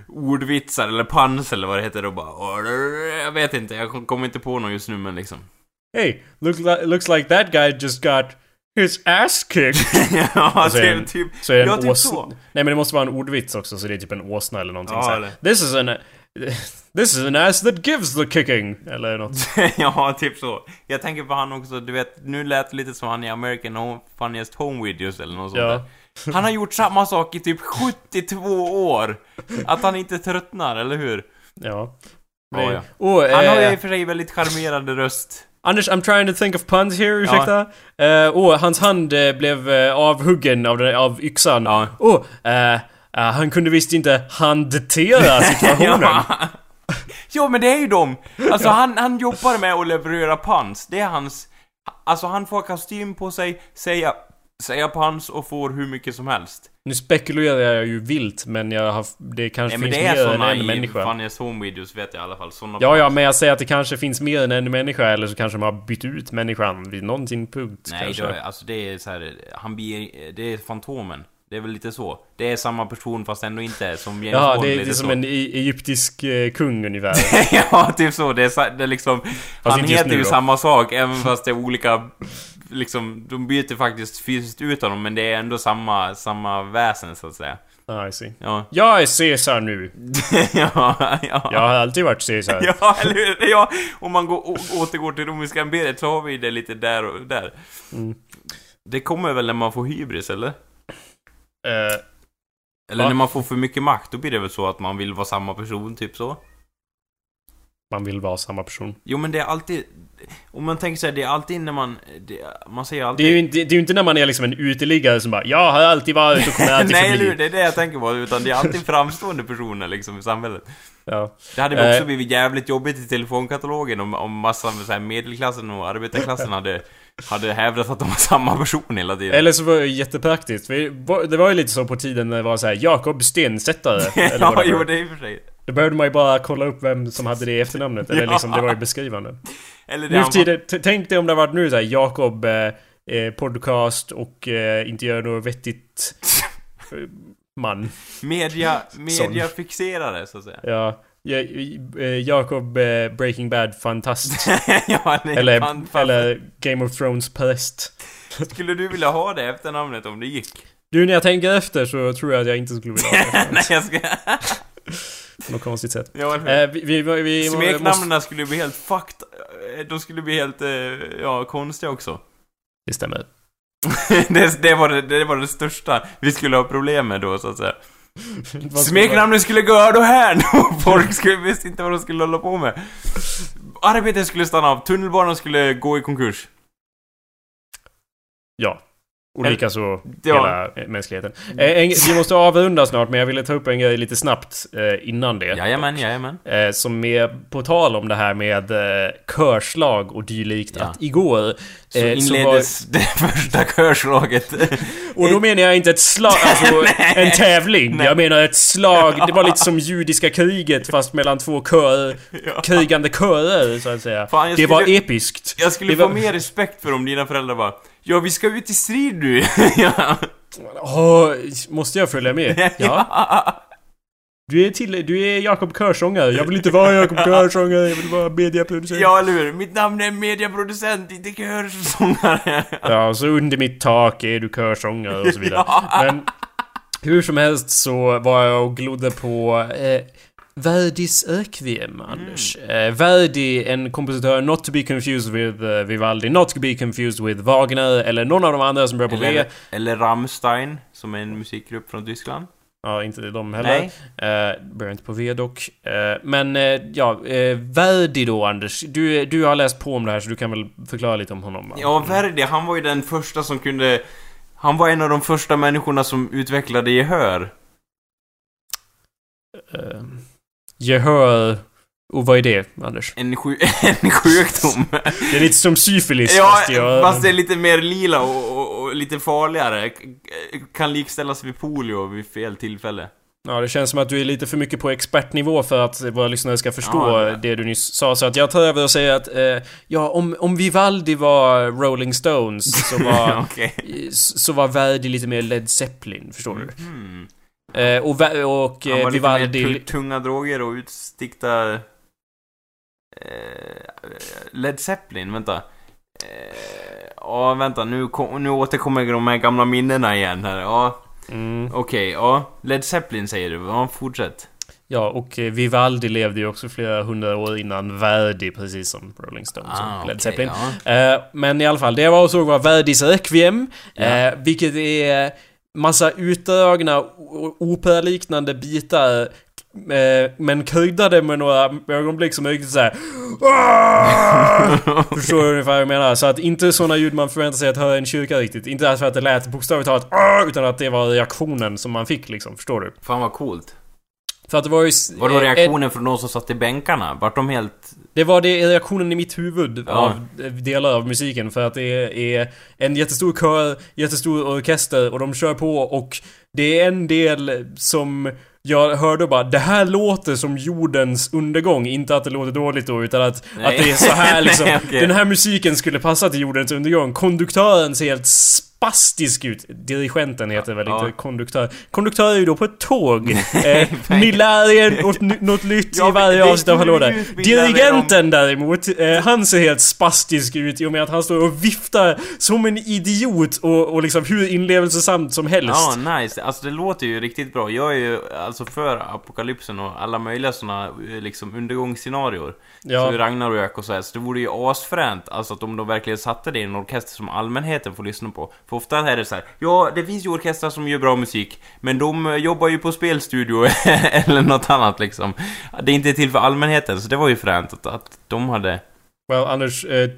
ordvitsar eller pans eller vad det heter och bara "Åh, Jag vet inte, jag kom- kommer inte på någon just nu men liksom (laughs) Hey, look li- looks like that guy just got his ass kicked. (laughs) Ja, Och så är det en- typ, Så är en typ så. Nej men det måste vara en ordvits också, så det är typ en åsna eller någonting Ja, så eller- This is an... This is an ass that gives the kicking. Eller något. (laughs) ja, typ så. Jag tänker på han också, du vet, nu lät det lite som han i American Home, Funniest Home Videos eller något sånt Ja. där. (laughs) Han har gjort samma sak i typ 72 år. Att han inte tröttnar, eller hur? Ja. Ja, ja. Oh, Han har ju eh, i och för sig väldigt charmerande röst. Anders, I'm trying to think of puns here, ursäkta. Eh, Åh, hans hand eh, blev eh, avhuggen av, den, av yxan. Ja. Eh, eh, han kunde visst inte handtera (laughs) situationen. ja. (laughs) jo, men det är ju de. Alltså han, han jobbar med att leverera pans. Det är hans... Alltså han får kostym på sig, säga säga på hans och får hur mycket som helst. Nu spekulerar jag ju vilt men jag har, det kanske Nej men finns det är mer än en i människa. Funniest Home Videos vet jag i alla fall. Såna Ja, ja, men jag säger att det kanske finns mer än en människa eller så kanske de har bytt ut människan vid någon tidpunkt Nej, kanske. då, är- alltså det är så här, han blir, det är Fantomen. Det är väl lite så. Det är samma person fast ändå inte som James Ja, Bond. det är lite lite som så. en e- egyptisk eh, kung ungefär. (laughs) ja, typ så. Det är, så, det är liksom... han inte just heter ju då. samma sak, även fast det är olika... Liksom, de byter faktiskt fysiskt ut honom, men det är ändå samma, samma väsen, så att säga. ah, I see. Ja. Jag är Caesar nu. (laughs) ja, ja. Jag har alltid varit Caesar. Ja, eller hur? Ja, om man går, återgår till romerska imperiet så har vi det lite där och där. Mm. Det kommer väl när man får hybris, eller? Eh, Eller Va? när man får för mycket makt, då blir det väl så att man vill vara samma person, typ så? man vill vara samma person. Jo, men det är alltid... Om man tänker sig, det är alltid när man... Det, man säger alltid... Det är ju inte, det är inte när man är liksom en uteliggare som bara 'Jag har alltid varit och kommer (laughs) alltid Nej, eller Det är det jag tänker på. Utan det är alltid framstående personer liksom i samhället. ja. Det hade också Eh. blivit jävligt jobbigt i telefonkatalogen om, om massa så här medelklassen och arbetarklassen hade, hade hävdat att de var samma person hela tiden. Eller så var det jättepraktiskt. Det var ju lite så på tiden när det var så här Jakob Stensättare. (laughs) ja, jo, det är i och för sig. Då behövde man ju bara kolla upp vem som hade det efternamnet. Eller (laughs) liksom, det var ju beskrivande. Eller det Nu han för tiden, tänk dig om det hade varit nu såhär Jakob eh, eh, podcast och eh, inte gör något vettigt eh, man. Media, (laughs) mediafixerare, så att säga. Ja. Eh, Jakob eh, Breaking Bad fantast. (laughs) ja, nej, eller, fan, fan. eller Game of Thrones präst. Skulle du vilja ha det efternamnet om det gick? Du, när jag tänker efter så tror jag att jag inte skulle vilja ha det. nej, jag ska... På något konstigt sätt. ja? Eh, vi, vi, vi, vi måste... Smeknamnen skulle bli helt fucked. Eh, De skulle bli helt, eh, ja, konstiga också. (laughs) Det stämmer. (laughs) det, det, var det, det var det största vi skulle ha problem med då, så att säga. (laughs) Smeknamnen skulle gå över här och folk skulle, visste inte vad de skulle hålla på med. Arbetet skulle stanna av, tunnelbanan skulle gå i konkurs. Ja. Och likaså Ja. hela mänskligheten. Eh, en, vi måste avrunda snart, men jag ville ta upp en grej lite snabbt eh, innan det. Jajamän, jajamän. Eh, som är på tal om det här med eh, körslag och dylikt. Ja. Att igår... Så inleddes det (laughs) första körslaget. och då menar jag inte ett slag, (laughs) alltså en tävling. Nej. Jag menar ett slag. Det var lite (laughs) som judiska kriget fast mellan två kör, Ja. krigande körer så att säga. Fan, jag det var skulle- episkt. Jag skulle Det få var- mer respekt för om dina föräldrar bara Ja, vi ska ut i strid nu! (laughs) ja. Åh, måste jag följa med? (laughs) Ja. Du är, till, du är Jakob Körsångare. Jag vill inte vara Jakob (laughs) Körsångare, jag vill vara mediaproducent. ja, eller hur? Mitt namn är mediaproducent, inte körsångare. Ja, och så under mitt tak är du körsångare och så vidare. Ja. Men hur som helst så var jag och glodde på eh, Verdis Requiem, Anders. Eh, Verdi, en kompositör not to be confused with eh, Vivaldi, not to be confused with Wagner eller någon av de andra som börjar på V. Eller, Rammstein, som är en musikgrupp från Tyskland. Ja, inte de heller. Nej. Eh, börjar inte på V dock. Eh, men eh, ja, eh, Verdi då Anders. Du, du har läst på om det här så du kan väl förklara lite om honom? va? Ja, Verdi, han var ju den första som kunde... Han var en av de första människorna som utvecklade gehör. Eh, gehör... Och vad är det, Anders? En, (laughs) en sjukdom. Det är lite som syfilis ja, fast jag... fast det är lite mer lila och, och, och lite farligare. Kan likställas vid polio vid fel tillfälle. Ja, det känns som att du är lite för mycket på expertnivå för att våra lyssnare ska förstå Ja, det- det du nyss sa. Så att jag tar över och säger att... Eh, ja, om, om Vivaldi var Rolling Stones så (laughs) var... Okej. så var Verdi lite mer Led Zeppelin, förstår du? Hmm. Eh, och och Han eh, var Vivaldi... lite mer tu- tunga droger och utstickta... Eh, Led Zeppelin, vänta. Eh, Ja, vänta, nu, kom, nu återkommer de här gamla minnena igen här. Ja, Mm, okej, ja. Led Zeppelin säger du, ja, fortsätt. ja, och eh, Vivaldi levde ju också flera hundra år innan Verdi, precis som Rolling Stones och Ah, Led okej, Zeppelin. ja. Eh, men i alla fall, det jag var och såg var Verdis Requiem. Ja. Eh, vilket är massa utdragna o- operaliknande bitar. Eh, men kryddade med några ögonblick som är riktigt såhär... (laughs) Förstår du ungefär vad jag menar? Så att inte såna ljud man förväntar sig att höra i en kyrka riktigt. Inte för att det lät bokstavligt talat utan att det var reaktionen som man fick liksom. Förstår du? Fan vad coolt. För att det var ju... Vadå eh, reaktionen från de som satt i bänkarna? Vart de helt... Det var det reaktionen i mitt huvud Ja. av delar av musiken för att det är en jättestor kör, jättestor orkester och de kör på och det är en del som jag hörde bara det här låter som jordens undergång, inte att det låter dåligt då utan att, Nej. att det är så här liksom. (laughs) Nej, okej. Den här musiken skulle passa till jordens undergång. Konduktören ser helt spastisk ut. Dirigenten heter väl Ja. inte konduktör. Konduktör är ju då på ett tåg. (laughs) eh, ni lär er något, något nytt Ja, i varje avsnitt av Hallå där. Dirigenten däremot, eh, han ser helt spastisk ut i och med att han står och viftar som en idiot och, och liksom hur inlevelsesamt som helst. Ja, nice. Alltså det låter ju riktigt bra. Jag är ju alltså för apokalypsen och alla möjliga såna eh, liksom undergångsscenarior. Ja. Så Ragnarök och så här. Så det vore ju asfränt, alltså att om de verkligen satte det i en orkester som allmänheten får lyssna på. För ofta är det så här, ja det finns ju orkestrar som gör bra musik, men de eh, jobbar ju på spelstudio (laughs) eller något annat liksom. Det är inte till för allmänheten, så det var ju fränt att, att de hade... Well, Anders, eh,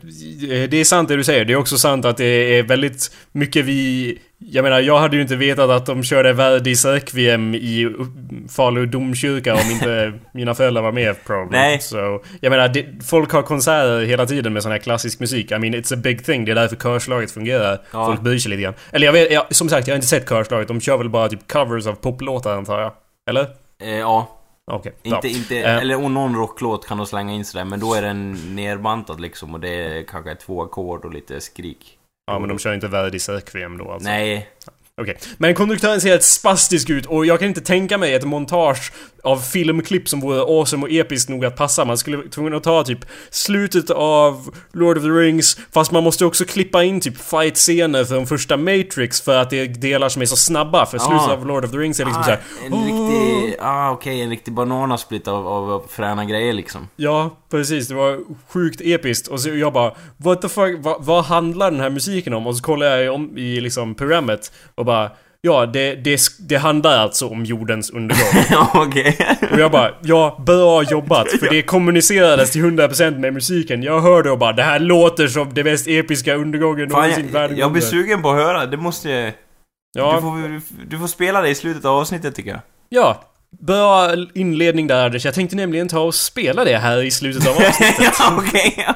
det är sant det du säger. Det är också sant att det är väldigt mycket vi... Jag menar, jag hade ju inte vetat att de körde Requiem i Falu domkyrka om inte (laughs) mina föräldrar var med probably. Nej. Så, jag menar, det, folk har konserter hela tiden med sån här klassisk musik. I mean, it's a big thing. Det är därför körslaget fungerar. Ja. Folk bryr sig lite grann. Eller jag vet, jag, som sagt, jag har inte sett körslaget. De kör väl bara typ covers av poplåtar antar jag? Eller? Eh, ja, Okej. inte, ja. inte, Eh. eller och någon rocklåt kan de slänga in sådär, men då är den nerbantad liksom och det är kanske två ackord och lite skrik. Ja, men de kör inte Verdi Requiem då alltså. Nej, Okej. Men konduktören ser helt spastisk ut och jag kan inte tänka mig ett montage av filmklipp som vore awesome och episkt nog att passa. Man skulle vara tvungen att ta typ slutet av Lord of the Rings fast man måste också klippa in typ fight-scener från första Matrix för att det är delar som är så snabba. För slutet Ah. av Lord of the Rings är liksom ah, såhär... en riktig, ah okej, en riktig bananasplit av, av, av fräna grejer liksom. Ja, precis. Det var sjukt episkt. Och så jag bara What the fuck, vad, vad handlar den här musiken om? Och så kollar jag om i liksom programmet och bara Ja, det, det, det handlar alltså om jordens undergång. (laughs) Ja, okej. Och jag bara, ja, bra jobbat. För (laughs) det kommunicerades till 100% med musiken. Jag hörde och bara, det här låter som det mest episka undergången Fan, någonsin jag, världen jag blir under." sugen på att höra, det måste. Du, Ja, får, du får spela det i slutet av avsnittet tycker jag. ja. Bra inledning där Anders. Jag tänkte nämligen ta och spela det här i slutet av avsnittet. (laughs) ja, okej.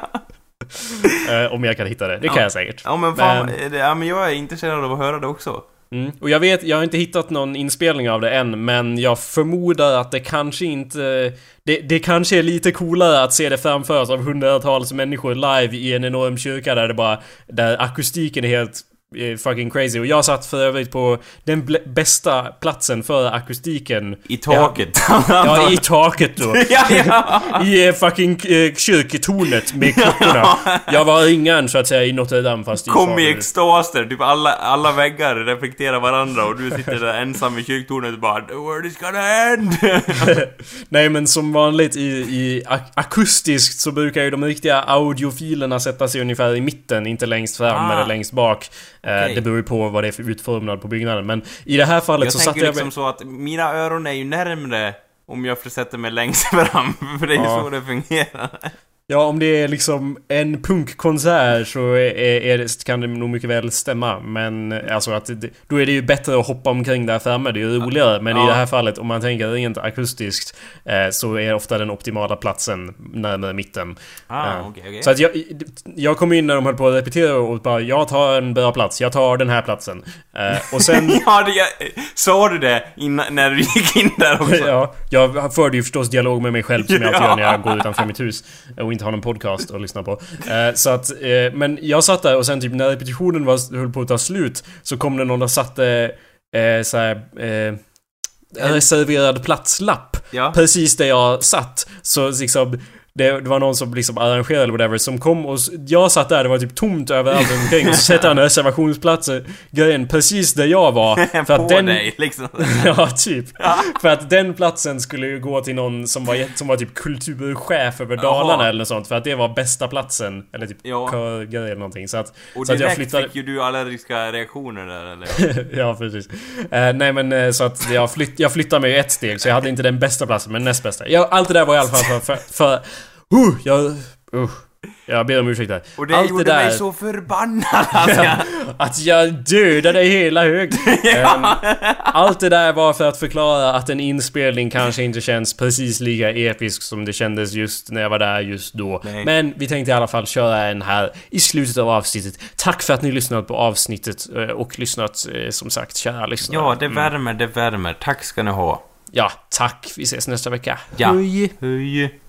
Eh, om jag kan hitta det. Det kan Ja. jag säkert. Ja, men fan, Men- ja, men jag är intresserad av att höra det också. Mm. Och jag vet, jag har inte hittat någon inspelning av det än, men jag förmodar att det kanske inte... Det, det kanske är lite coolare att se det framföras av hundratals människor live i en enorm kyrka där det bara... Där akustiken är helt fucking crazy. Och jag satt för övrigt på den bästa platsen för akustiken. I taket. Ja, i taket då. (laughs) ja, ja. I eh, fucking eh, kyrketornet med klockorna. Jag var ringaren så att säga i Notre Dame fast i Kom i extas där, typ alla, alla väggar reflekterar varandra och du sitter där ensam i kyrktornet och bara The world is gonna end! (laughs) Nej men som vanligt i, i ak- akustiskt så brukar ju de riktiga audiofilerna sätta sig ungefär i mitten, inte längst fram Ah. eller längst bak. Eh, Okej. det beror ju på vad det är för utformad på byggnaden. Men i det här fallet Jag så tänker satte jag liksom mig... så att mina öron är ju närmre om jag sätter mig längst fram, (laughs) för det är ju Ja. så det fungerar. Ja, om det är liksom en punkkonsert så är, är det, kan det nog mycket väl stämma. Men eh, alltså att det, då är det ju bättre att hoppa omkring där framme, det är ju roligare. Men i Ja. det här fallet, om man tänker rent akustiskt, eh, så är ofta den optimala platsen närmare mitten. Ah, Ja. okej, okej. Så att jag, jag kom in när de höll på att repetera och bara Jag tar en bra plats, jag tar den här platsen. Eh, och sen... (laughs) Ja, det, jag, sa du det innan, när du gick in där också? (laughs) ja, jag förde ju förstås dialog med mig själv som jag alltid gör när jag går utanför mitt hus inte har någon podcast att lyssna på. Eh, så att, eh, men jag satt där och sen typ när repetitionen var, höll på att ta slut så kom det någon och satte eh, så här, eh, reserverad platslapp Ja. precis där jag satt. Så liksom det, det var någon som liksom arrangerade eller whatever som kom och jag satt där, det var typ tomt överallt omkring och så sätter han reservationsplatser grejen precis där jag var. (laughs) För att den, dig, liksom. (laughs) Ja, typ. För att den platsen skulle ju gå till någon som var, som var typ kulturchef över Dalarna Jaha. eller något sånt. För att det var bästa platsen. Eller typ Ja. körgrej eller någonting. Så att, Och så att jag direkt flyttade... fick ju du allergiska reaktioner där, eller? (laughs) ja, precis. Eh, nej men eh, så att jag, flytt, jag flyttade mig ett steg. Så jag hade inte den bästa platsen, men näst bästa. Jag, allt det där var i alla fall för... för, för uh, jag... Uh. Jag ber om ursäkt där. Och det Allt gjorde det där... mig så förbannad (laughs) alltså. Att jag dödade hela högen. Ehm, (laughs) allt det där var för att förklara att en inspelning kanske inte känns precis lika episk som det kändes just när jag var där just då. Nej. Men vi tänkte i alla fall köra en här i slutet av avsnittet. Tack för att ni lyssnat på avsnittet eh, och lyssnat eh, som sagt, kära lyssnare. Ja, det värmer, det värmer. Tack ska ni ha. Ja, tack. Vi ses nästa vecka. Ja. Hej. Hej.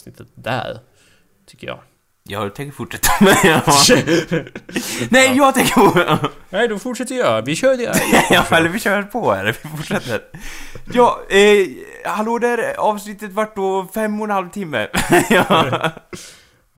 Avsnittet där. Tycker jag. Jag tänker fortsätta med ja. (laughs) Nej, jag tänker... Nej, då fortsätter jag. Vi kör det. (laughs) ja, eller vi kör på här. Vi fortsätter. Ja, eh, hallå där. Avsnittet vart då fem och en halv timme. (laughs) ja.